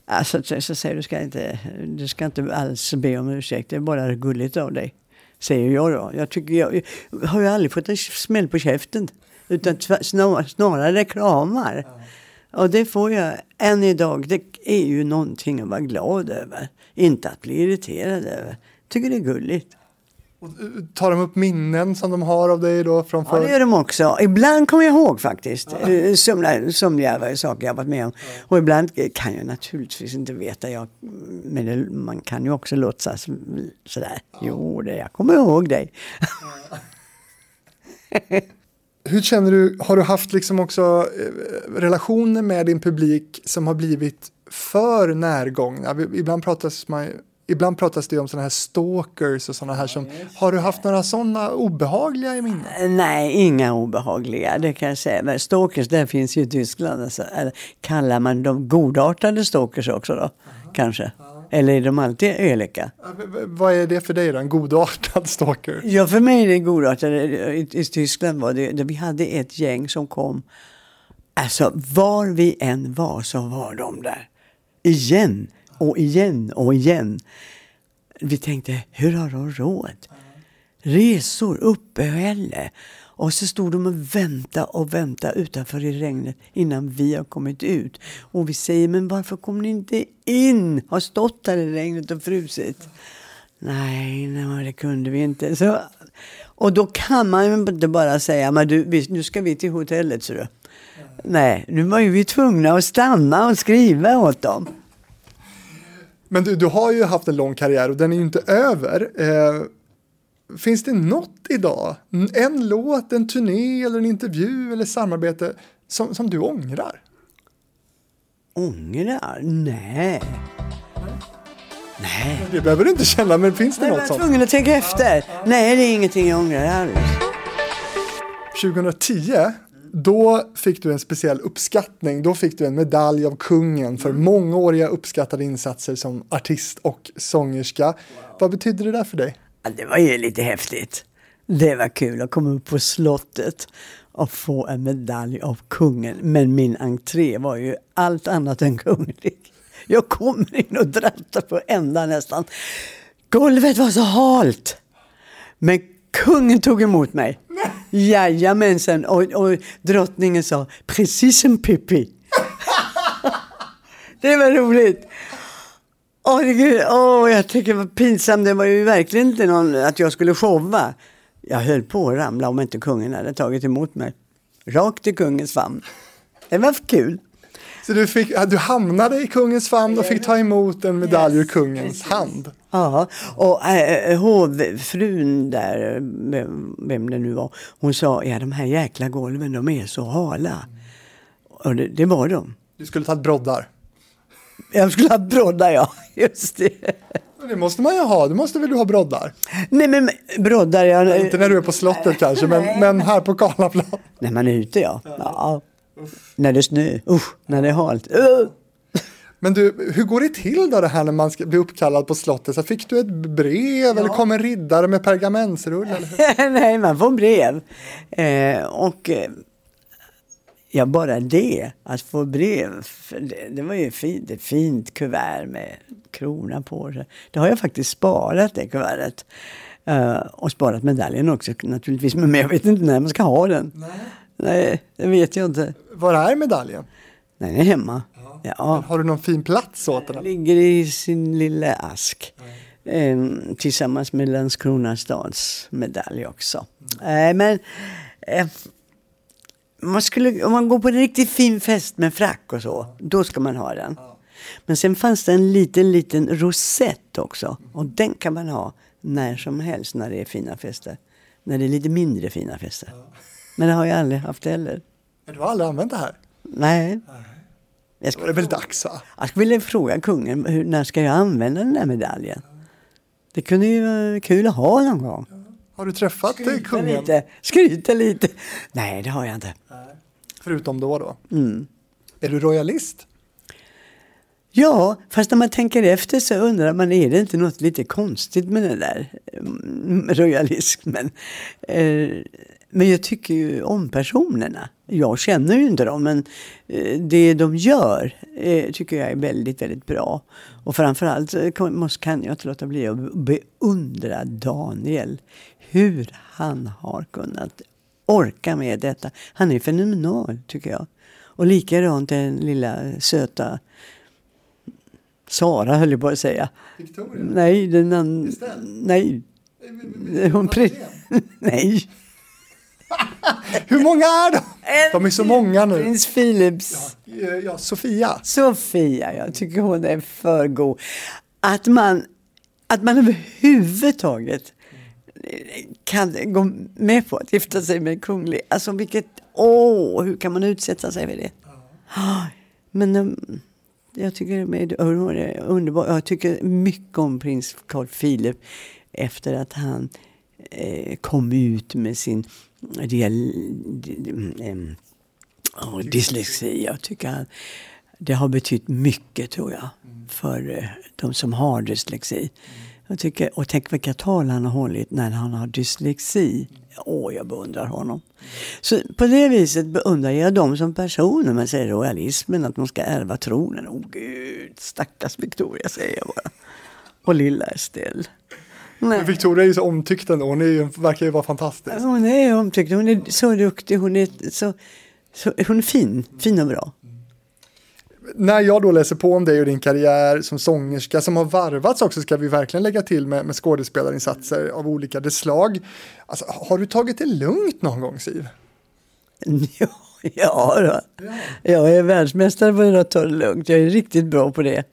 Speaker 1: alltså, så, så säger du ska inte, du ska inte alls be om ursäkt. Det är bara gulligt av dig. Säger jag då. Jag, tycker jag, jag har ju aldrig fått en smäll på käften. Utan snar, snarare kramar. Och det får jag än idag. Det är ju någonting att vara glad över. Inte att bli irriterad över. Tycker det är gulligt.
Speaker 2: Tar de upp minnen som de har av dig då från
Speaker 1: Ja, det
Speaker 2: förr?
Speaker 1: gör de också. Ibland kommer jag ihåg faktiskt. eh, Somliga, somliga saker jag varit med om. Och ibland kan jag naturligtvis inte veta. Jag, men det, man kan ju också låtsas sådär. Jo, det, jag kommer ihåg dig.
Speaker 2: Hur känner du, har du haft liksom också eh, relationer med din publik som har blivit för närgångna? Ibland pratas, man, ibland pratas det om sådana här stalkers och sådana här som, har du haft några sådana obehagliga i minne?
Speaker 1: Nej, inga obehagliga, det kan jag säga. Men stalkers, där finns ju i Tyskland. Alltså, kallar man dem godartade stalkers också då? Kanske. Eller är de alltid elaka?
Speaker 2: Vad är det för dig då, en godartad stalker?
Speaker 1: Ja, för mig är det godartade. I, I Tyskland var det, vi hade ett gäng som kom. Alltså, var vi än var så var de där. Igen och igen och igen. Vi tänkte, hur har de råd? Resor, uppehälle. Och så stod de och väntade och väntade utanför i regnet innan vi har kommit ut. Och vi säger, men varför kom ni inte in? Har stått här i regnet och frusit. Nej, nej, det kunde vi inte. Så, och då kan man ju inte bara säga, men du, nu ska vi till hotellet, så du. Nej, nu var ju vi tvungna att stanna och skriva åt dem.
Speaker 2: Men du, du har ju haft en lång karriär och den är ju inte över. Eh, finns det något idag, en låt, en turné eller en intervju eller samarbete som, som du ångrar?
Speaker 1: Ångrar? Nej. Nej.
Speaker 2: Det behöver du inte känna, men finns det
Speaker 1: Jag
Speaker 2: något
Speaker 1: var
Speaker 2: sånt?
Speaker 1: tvungen att tänka efter. Nej, det är ingenting jag ångrar alls.
Speaker 2: 2010, då fick du en speciell uppskattning. Då fick du en medalj av kungen för mångåriga uppskattade insatser som artist och sångerska. Vad betyder det där för dig?
Speaker 1: Ja, det var ju lite häftigt. Det var kul att komma upp på slottet och få en medalj av kungen. Men min entré var ju allt annat än kunglig. Jag kommer in och drattar på ända nästan. Golvet var så halt. Men kungen tog emot mig. Jajamensan. Och, och drottningen sa precis som Pippi. det var roligt. Åh, det gud, åh, jag tycker var pinsamt. Det var ju verkligen inte någon att jag skulle showa. Jag höll på att ramla om inte kungen hade tagit emot mig. Rakt i kungens famn. Det var kul.
Speaker 2: Så du, fick, du hamnade i kungens famn och fick ta emot en medalj ur kungens hand.
Speaker 1: Ja, och äh, hovfrun där, vem, det nu var, hon sa, ja de här jäkla golven de är så hala. Och det, det var de.
Speaker 2: Du skulle ta broddar.
Speaker 1: Jag skulle ha broddar ja, just det.
Speaker 2: Men Det måste man ju ha, du måste väl du ha broddar?
Speaker 1: Nej men broddar, jag,
Speaker 2: Inte när du är på slottet kanske, men, men här på Karlaplan.
Speaker 1: När man är ute ja. ja. När det är snö, usch, när det är halt. Uh.
Speaker 2: Men du, hur går det till då det här när man ska bli uppkallad på slottet? Så fick du ett brev eller kom en riddare med pergamentsrull?
Speaker 1: Nej, man får brev. Eh, och eh, ja, bara det, att få brev, det, det var ju fint, ett fint kuvert med krona på det. Det har jag faktiskt sparat, det kuvertet. Eh, och sparat medaljen också naturligtvis, men jag vet inte när man ska ha den. Nej, Nej det vet jag inte.
Speaker 2: Var är medaljen?
Speaker 1: Nej, den är hemma. Ja.
Speaker 2: Har du någon fin plats åt
Speaker 1: Den
Speaker 2: den?
Speaker 1: ligger i sin lilla ask. Eh, tillsammans med Landskrona stads medalj också. Eh, men eh, man skulle, om man går på en riktigt fin fest med frack och så, då ska man ha den. Men sen fanns det en liten, liten rosett också. Och den kan man ha när som helst när det är fina fester. När det är lite mindre fina fester. Men det har jag aldrig haft heller.
Speaker 2: Men Du har aldrig använt det här?
Speaker 1: Nej. Jag
Speaker 2: är
Speaker 1: skulle,
Speaker 2: det väl dags va?
Speaker 1: jag skulle vilja fråga kungen, hur, när ska jag använda den där medaljen? Det kunde ju vara kul att ha någon gång.
Speaker 2: Har du träffat
Speaker 1: Skryta
Speaker 2: kungen?
Speaker 1: lite. Skryta lite. Nej, det har jag inte.
Speaker 2: Förutom då då?
Speaker 1: Mm.
Speaker 2: Är du royalist?
Speaker 1: Ja, fast när man tänker efter så undrar man, är det inte något lite konstigt med den där mm, royalismen? Eh, men jag tycker ju om personerna. Jag känner ju inte dem, men eh, det de gör eh, tycker jag är väldigt, väldigt bra. Och framförallt kan jag inte låta bli att beundra Daniel. Hur han har kunnat orka med detta. Han är fenomenal, tycker jag. Och likadant den lilla söta Sara höll jag på att säga.
Speaker 2: Victoria?
Speaker 1: Nej, den an... Nej. Hon pre... Nej.
Speaker 2: Hur många är de? De är så många nu.
Speaker 1: Prins Philips.
Speaker 2: Eh, Ja, Sofia.
Speaker 1: Sofia, jag tycker hon är för god. Att man, att man överhuvudtaget kan gå med på att gifta sig med en kunglig. Alltså vilket, åh, hur kan man utsätta sig för det? Men um, jag tycker det är hon är underbar. Jag tycker mycket om prins Carl Philip efter att han eh, kom ut med sin real, em, Ja, dyslexi. Jag tycker att det har betytt mycket tror jag. För eh, de som har dyslexi. Jag tycker, och tänk vilka tal han har hållit när han har dyslexi. Åh, jag beundrar honom. Så på det viset beundrar jag dem som personer. Man säger royalismen, att de ska ärva tronen. Åh gud, stackars Victoria säger jag bara. Och lilla Estelle. Nej.
Speaker 2: Victoria är ju så omtyckt ändå. Hon är ju, verkar ju vara fantastisk.
Speaker 1: Hon är omtyckt, hon är så duktig, hon är så, så hon är fin, fin och bra.
Speaker 2: När jag då läser på om dig och din karriär som sångerska som har varvats också ska vi verkligen lägga till med, med skådespelarinsatser av olika dess slag. Alltså, har du tagit det lugnt någon gång Siv?
Speaker 1: Ja, ja då. Jag är världsmästare på att ta det lugnt. Jag är riktigt bra på det.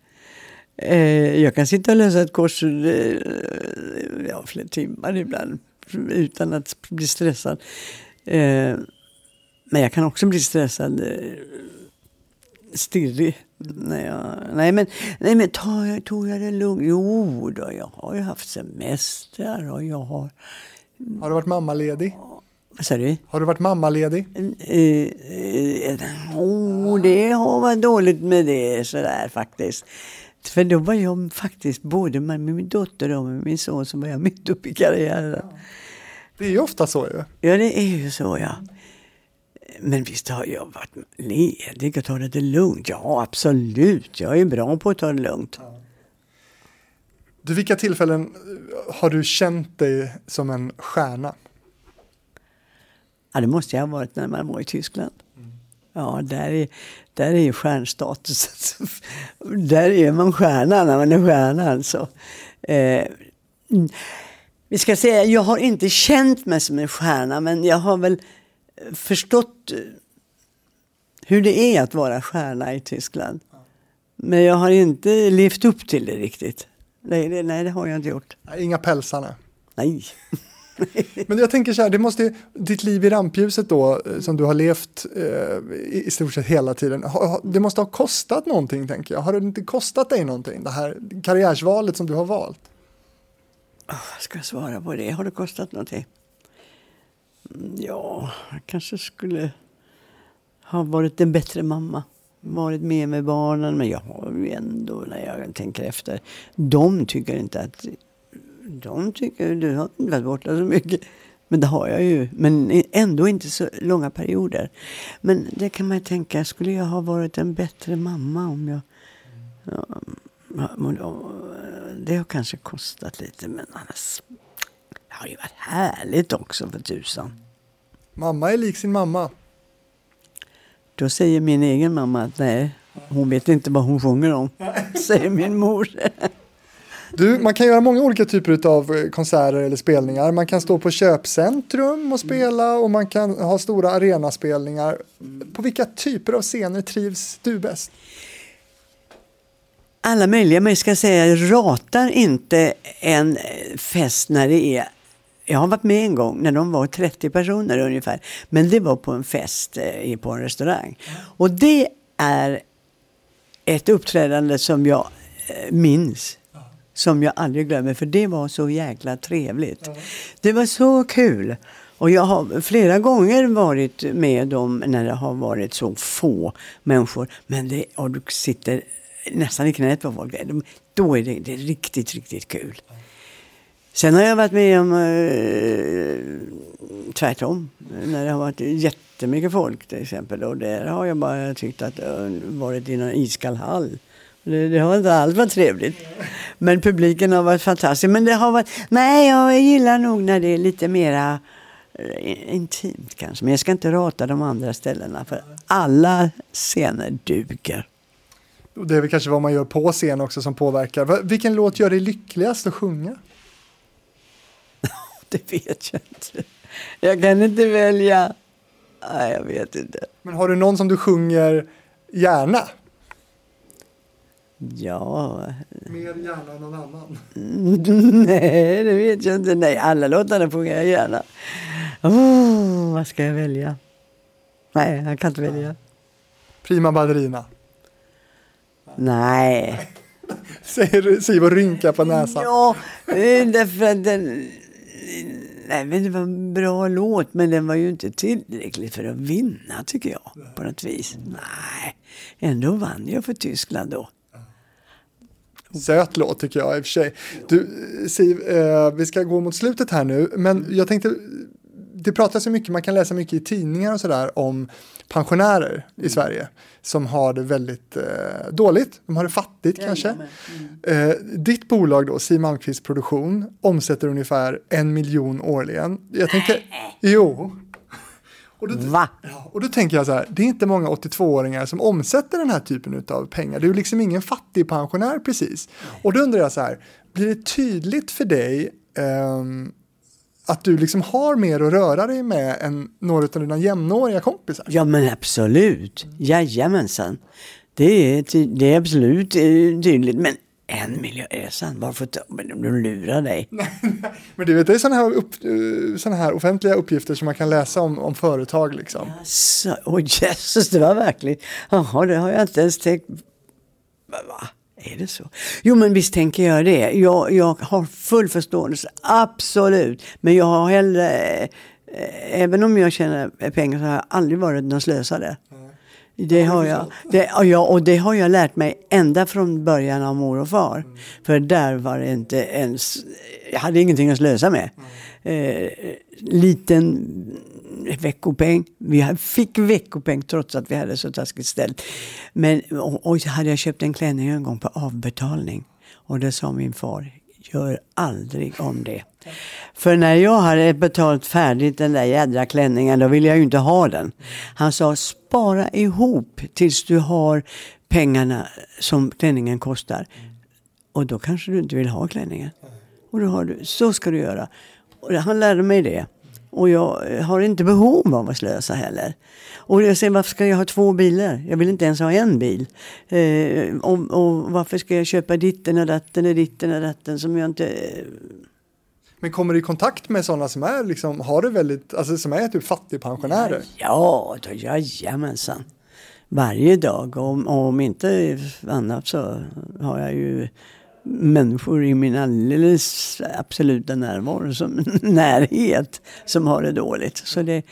Speaker 1: Eh, jag kan sitta och läsa ett kors eh, ja, flera timmar ibland utan att bli stressad. Eh, men jag kan också bli stressad, stirrig. Nej, jag, nej, men, nej, men tar jag, tog jag det lugnt? Jo, då, jag har ju haft semestrar och jag har...
Speaker 2: Har du varit mammaledig?
Speaker 1: Vad sa du?
Speaker 2: Har du varit mammaledig?
Speaker 1: Eh, eh, oh, det har varit dåligt med det sådär faktiskt. För då var jag faktiskt både med min dotter och med min son så var jag mitt uppe i karriären.
Speaker 2: Det är ju ofta så ju.
Speaker 1: Ja, det är ju så ja. Men visst har jag varit ledig och tagit det lugnt. Ja, absolut. Jag är bra på att ta det lugnt.
Speaker 2: Du, vilka tillfällen eh, har du känt dig som en stjärna?
Speaker 1: Ja, det måste jag ha varit när man var i Tyskland. Ja, där är, där är ju stjärnstatus. där är man stjärna när man är stjärna alltså. Eh, mm. vi ska säga, jag har inte känt mig som en stjärna, men jag har väl förstått hur det är att vara stjärna i Tyskland. Men jag har inte levt upp till det riktigt. Nej, det, nej, det har jag inte gjort.
Speaker 2: Inga pälsarna.
Speaker 1: Nej.
Speaker 2: Men jag tänker så här, det måste, ditt liv i rampljuset då, eh, som du har levt eh, i, stort sett hela tiden, det måste ha kostat någonting tänker jag. Har det inte kostat dig någonting, det här karriärsvalet som du har valt?
Speaker 1: Vad ska jag svara på det? Har det kostat någonting? Ja, jag kanske skulle ha varit en bättre mamma. Varit med med barnen. Men jag har ju ändå, när jag tänker efter. De tycker inte att... De tycker du har inte varit borta så mycket. Men det har jag ju. Men ändå inte så långa perioder. Men det kan man ju tänka. Skulle jag ha varit en bättre mamma om jag... Ja, det har kanske kostat lite. Men annars har ju varit härligt också för tusan.
Speaker 2: Mamma är lik sin mamma.
Speaker 1: Då säger min egen mamma att nej, hon vet inte vad hon sjunger om. Säger min mor.
Speaker 2: Du, man kan göra många olika typer av konserter eller spelningar. Man kan stå på köpcentrum och spela och man kan ha stora arenaspelningar. På vilka typer av scener trivs du bäst?
Speaker 1: alla möjliga, men jag ska säga, jag ratar inte en eh, fest när det är jag har varit med en gång när de var 30 personer ungefär. Men det var på en fest eh, på en restaurang. Och det är ett uppträdande som jag eh, minns. Som jag aldrig glömmer, för det var så jäkla trevligt. Det var så kul. Och jag har flera gånger varit med dem när det har varit så få människor. Men det, och du sitter nästan i knät på folk. Då är det, det är riktigt, riktigt kul. Sen har jag varit med om eh, tvärtom. När det har varit jättemycket folk till exempel. Och där har jag bara tyckt att det har varit i någon iskall hall. Det, det har inte alls varit trevligt. Men publiken har varit fantastisk. Men det har varit, nej jag gillar nog när det är lite mera eh, intimt kanske. Men jag ska inte rata de andra ställena. För alla scener duger.
Speaker 2: Och det är väl kanske vad man gör på scen också som påverkar. Vilken låt gör dig lyckligast att sjunga?
Speaker 1: Det vet jag inte. Jag kan inte välja. Nej, jag vet inte.
Speaker 2: Men har du någon som du sjunger gärna?
Speaker 1: Ja,
Speaker 2: Mer gärna än någon annan.
Speaker 1: nej, det vet jag inte. Nej, alla låtarna sjunger jag gärna. Oh, vad ska jag välja? Nej, jag kan inte välja.
Speaker 2: Prima ballerina.
Speaker 1: Nej.
Speaker 2: Säger Siv och rynkar på näsan.
Speaker 1: Ja, därför att den... Nej, men det var en bra låt, men den var ju inte tillräcklig för att vinna, tycker jag. På något vis. Nej, ändå vann jag för Tyskland då.
Speaker 2: Söt låt tycker jag i och för sig. Du, Siv, eh, vi ska gå mot slutet här nu, men jag tänkte, det pratas så mycket, man kan läsa mycket i tidningar och sådär om pensionärer i Sverige som har det väldigt eh, dåligt, de har det fattigt kanske. Eh, ditt bolag då, Siw Malmkvist Produktion, omsätter ungefär en miljon årligen. Jag tänkte, jo. Och då,
Speaker 1: Va?
Speaker 2: Ja, och då tänker jag så här, det är inte många 82-åringar som omsätter den här typen av pengar. Det är ju liksom ingen fattig pensionär precis. Och då undrar jag så här, blir det tydligt för dig ehm, att du liksom har mer att röra dig med än några av dina jämnåriga kompisar?
Speaker 1: Ja men absolut. Jajamensan. Det är, det är absolut eh, tydligt. Men en miljon, är sant? Varför de lurar dig?
Speaker 2: Men du vet, det är sådana här, upp, eh, såna här offentliga uppgifter som man kan läsa om, om företag liksom.
Speaker 1: Så, Åh jösses, det var verkligen... Jaha, det har jag inte ens tänkt... Va? Är det så? Jo, men visst tänker jag det. Jag, jag har full förståelse, absolut. Men jag har hellre... eh, Även om jag tjänar pengar så har jag aldrig varit någon slösare. Det har jag. Det, ja, och det har jag lärt mig ända från början av mor och far. För där var det inte ens... Jag hade ingenting att slösa med. Eh, liten veckopeng. Vi fick veckopeng trots att vi hade så taskigt ställt. Men och, och så hade jag köpt en klänning en gång på avbetalning. Och det sa min far, gör aldrig om det. För när jag hade betalt färdigt den där jädra klänningen, då ville jag ju inte ha den. Han sa, spara ihop tills du har pengarna som klänningen kostar. Och då kanske du inte vill ha klänningen. Och då har du, så ska du göra. Och han lärde mig det. Och jag eh, har inte behov av att slösa heller. Och jag säger, varför ska jag ha två bilar? Jag vill inte ens ha en bil. Eh, och, och varför ska jag köpa ditten och datten och ditten och datten som jag inte... eh,
Speaker 2: Men kommer du i kontakt med sådana som är liksom, har det väldigt, alltså som är typ fattigpensionärer?
Speaker 1: Ja, då, jajamensan. Varje dag. Om, om inte annat så har jag ju människor i min alldeles absoluta närvaro, som närhet, som har det dåligt. Så det,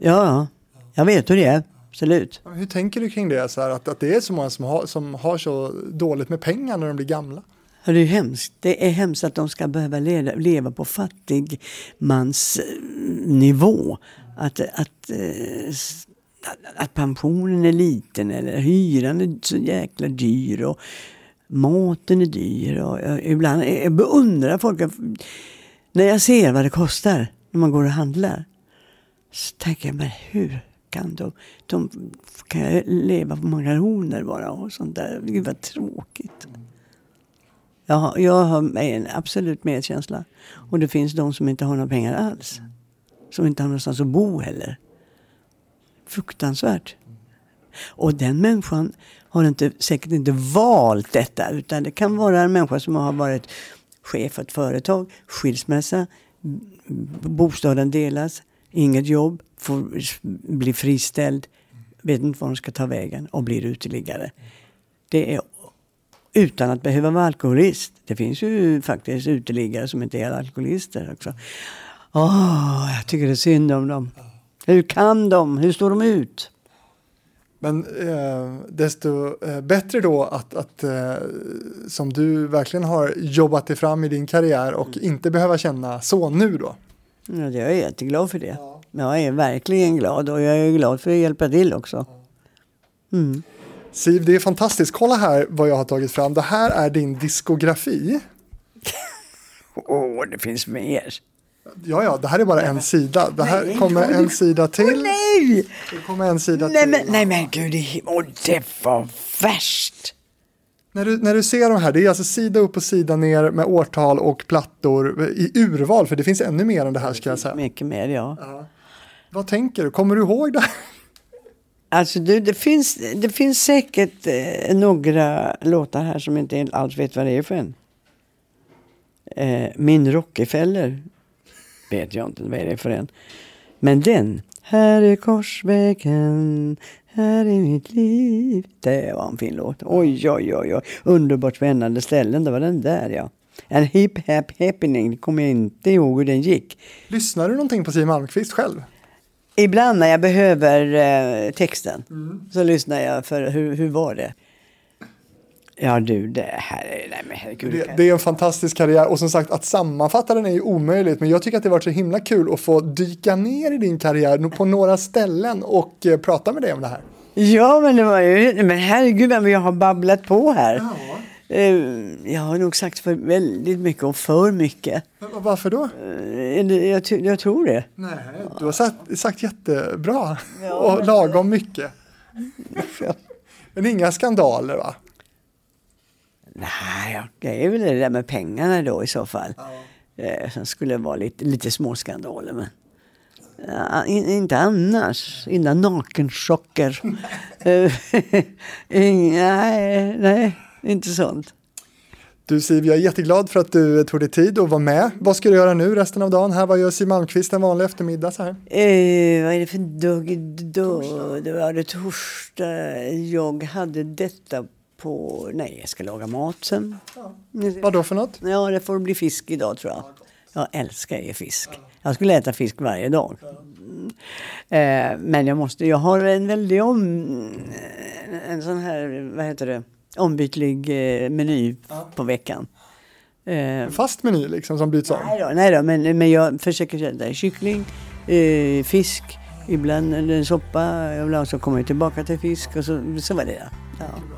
Speaker 1: ja, jag vet hur det är. Absolut.
Speaker 2: Hur tänker du kring det? Så här, att, att det är så många som har, som har så dåligt med pengar när de blir gamla?
Speaker 1: Ja, Det är hemskt. Det är hemskt att de ska behöva leva, leva på fattigmansnivå. Att, att, eh, att pensionen är liten eller hyran är så jäkla dyr. Och maten är dyr. Och jag, ibland, jag beundrar folk. När jag ser vad det kostar när man går och handlar. Så tänker jag, men hur kan de, de kan jag leva på makaroner bara och sånt där. Gud vad tråkigt. Jag har, jag har en absolut medkänsla. Och det finns de som inte har några pengar alls. Som inte har någonstans att bo heller. Fruktansvärt. Och den människan har inte, säkert inte valt detta utan det kan vara en människa som har varit chef för ett företag, skilsmässa, bostaden delas, inget jobb, får bli friställd, vet inte var de ska ta vägen och blir uteliggare. Det är utan att behöva vara alkoholist. Det finns ju faktiskt uteliggare som inte är alkoholister också. Åh, jag tycker det är synd om dem. Hur kan de? Hur står de ut?
Speaker 2: Men eh, desto eh, bättre då att, att eh, som du verkligen har jobbat dig fram i din karriär och inte behöva känna så nu då.
Speaker 1: Ja, jag är jätteglad för det. Jag är verkligen glad och jag är glad för att hjälpa till också. Mm.
Speaker 2: Siv, det är fantastiskt. Kolla här vad jag har tagit fram. Det här är din diskografi.
Speaker 1: Åh, det finns mer.
Speaker 2: Ja, ja, det här är bara en sida. Det här
Speaker 1: Nej,
Speaker 2: kommer en sida till.
Speaker 1: Nej!
Speaker 2: Det kommer en sida
Speaker 1: Nej
Speaker 2: till.
Speaker 1: men, nej men gud, åh, det var värst.
Speaker 2: När du, när du ser de här, det är alltså sida upp och sida ner med årtal och plattor i urval, för det finns ännu mer än det här ska jag säga.
Speaker 1: Mycket mer, ja.
Speaker 2: Vad tänker du? Kommer du ihåg det?
Speaker 1: Alltså du, det finns, det finns säkert eh, några låtar här som inte alls vet vad det är för en. Eh, Min Rockefeller vet jag inte vad det är för en. Men den. Här är korsvägen, här är mitt liv. Det var en fin låt. Oj, oj, oj, oj. Underbart spännande ställen. Det var den där ja. En hip hap happening, kommer jag inte ihåg hur den gick.
Speaker 2: Lyssnar du någonting på Siw Malmkvist själv?
Speaker 1: Ibland när jag behöver eh, texten så lyssnar jag för hur, hur var det? Ja du, det här är... Nej men herregud.
Speaker 2: Det, det är en fantastisk karriär och som sagt att sammanfatta den är ju omöjligt men jag tycker att det varit så himla kul att få dyka ner i din karriär på några ställen och eh, prata med dig om det här.
Speaker 1: Ja men det var ju... Men herregud vad jag har babblat på här. Eh, Jag har nog sagt för väldigt mycket och för mycket.
Speaker 2: Varför då?
Speaker 1: Eh, Jag, jag tror det.
Speaker 2: Nej, du har sagt, sagt jättebra och lagom mycket. Men inga skandaler va?
Speaker 1: Nej, ja, det är väl det där med pengarna då i så fall. Eh, som skulle vara lite, lite småskandaler. Men ja, in, inte annars. Inga nakenchocker. Nej, nej, inte sånt.
Speaker 2: Du Siv, jag är jätteglad för att du tog dig tid och var med. Vad ska du göra nu resten av dagen? Här, vad gör Siw Malmkvist en vanlig eftermiddag så här?
Speaker 1: Eh, vad är det för dag idag? Det var det torsdag. Jag hade detta på... Nej, jag ska laga mat sen.
Speaker 2: Vad då för något?
Speaker 1: Ja, det får bli fisk idag tror jag. Jag älskar ju fisk. Jag skulle äta fisk varje dag. Mm. Eh, men jag måste, jag har en väldig om... En sån här, vad heter det? Ombytlig eh, meny på veckan. Eh,
Speaker 2: Fast meny liksom som byts om?
Speaker 1: nej då, nej då men, men jag försöker äta kyckling, eh, fisk, ibland en soppa, ibland så kommer jag tillbaka till fisk och så, så var det det. Ja.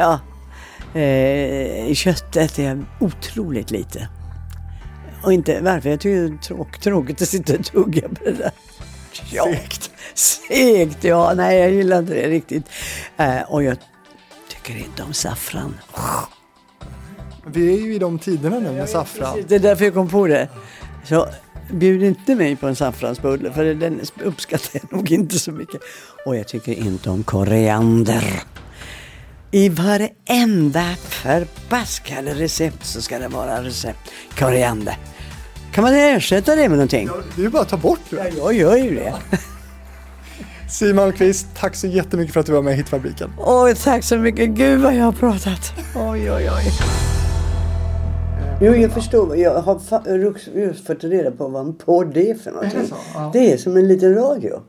Speaker 1: Ja. Eh, kött äter jag otroligt lite. Och inte varför, jag tycker det är tråk, tråkigt att sitta och tugga på det där. Ja. Segt. Segt, ja. Nej, jag gillar inte det riktigt. Eh, och jag tycker inte om saffran.
Speaker 2: Vi är ju i de tiderna nu med saffran.
Speaker 1: Det är därför jag kom på det. Så bjud inte mig på en saffransbulle för den uppskattar jag nog inte så mycket. Och jag tycker inte om koriander. I varenda förbaskade recept så ska det vara recept koriander. Kan man ersätta det med någonting?
Speaker 2: Det är ju bara att ta bort det.
Speaker 1: Ja, jag gör ju det.
Speaker 2: Siw Malmkvist, tack så jättemycket för att du var med i Hitfabriken.
Speaker 1: Oj, tack så mycket. Gud vad jag har pratat. Oj, oj, oj. Jo, jag förstår. Jag har just fått reda på vad en podd är för någonting. Det är som en liten radio.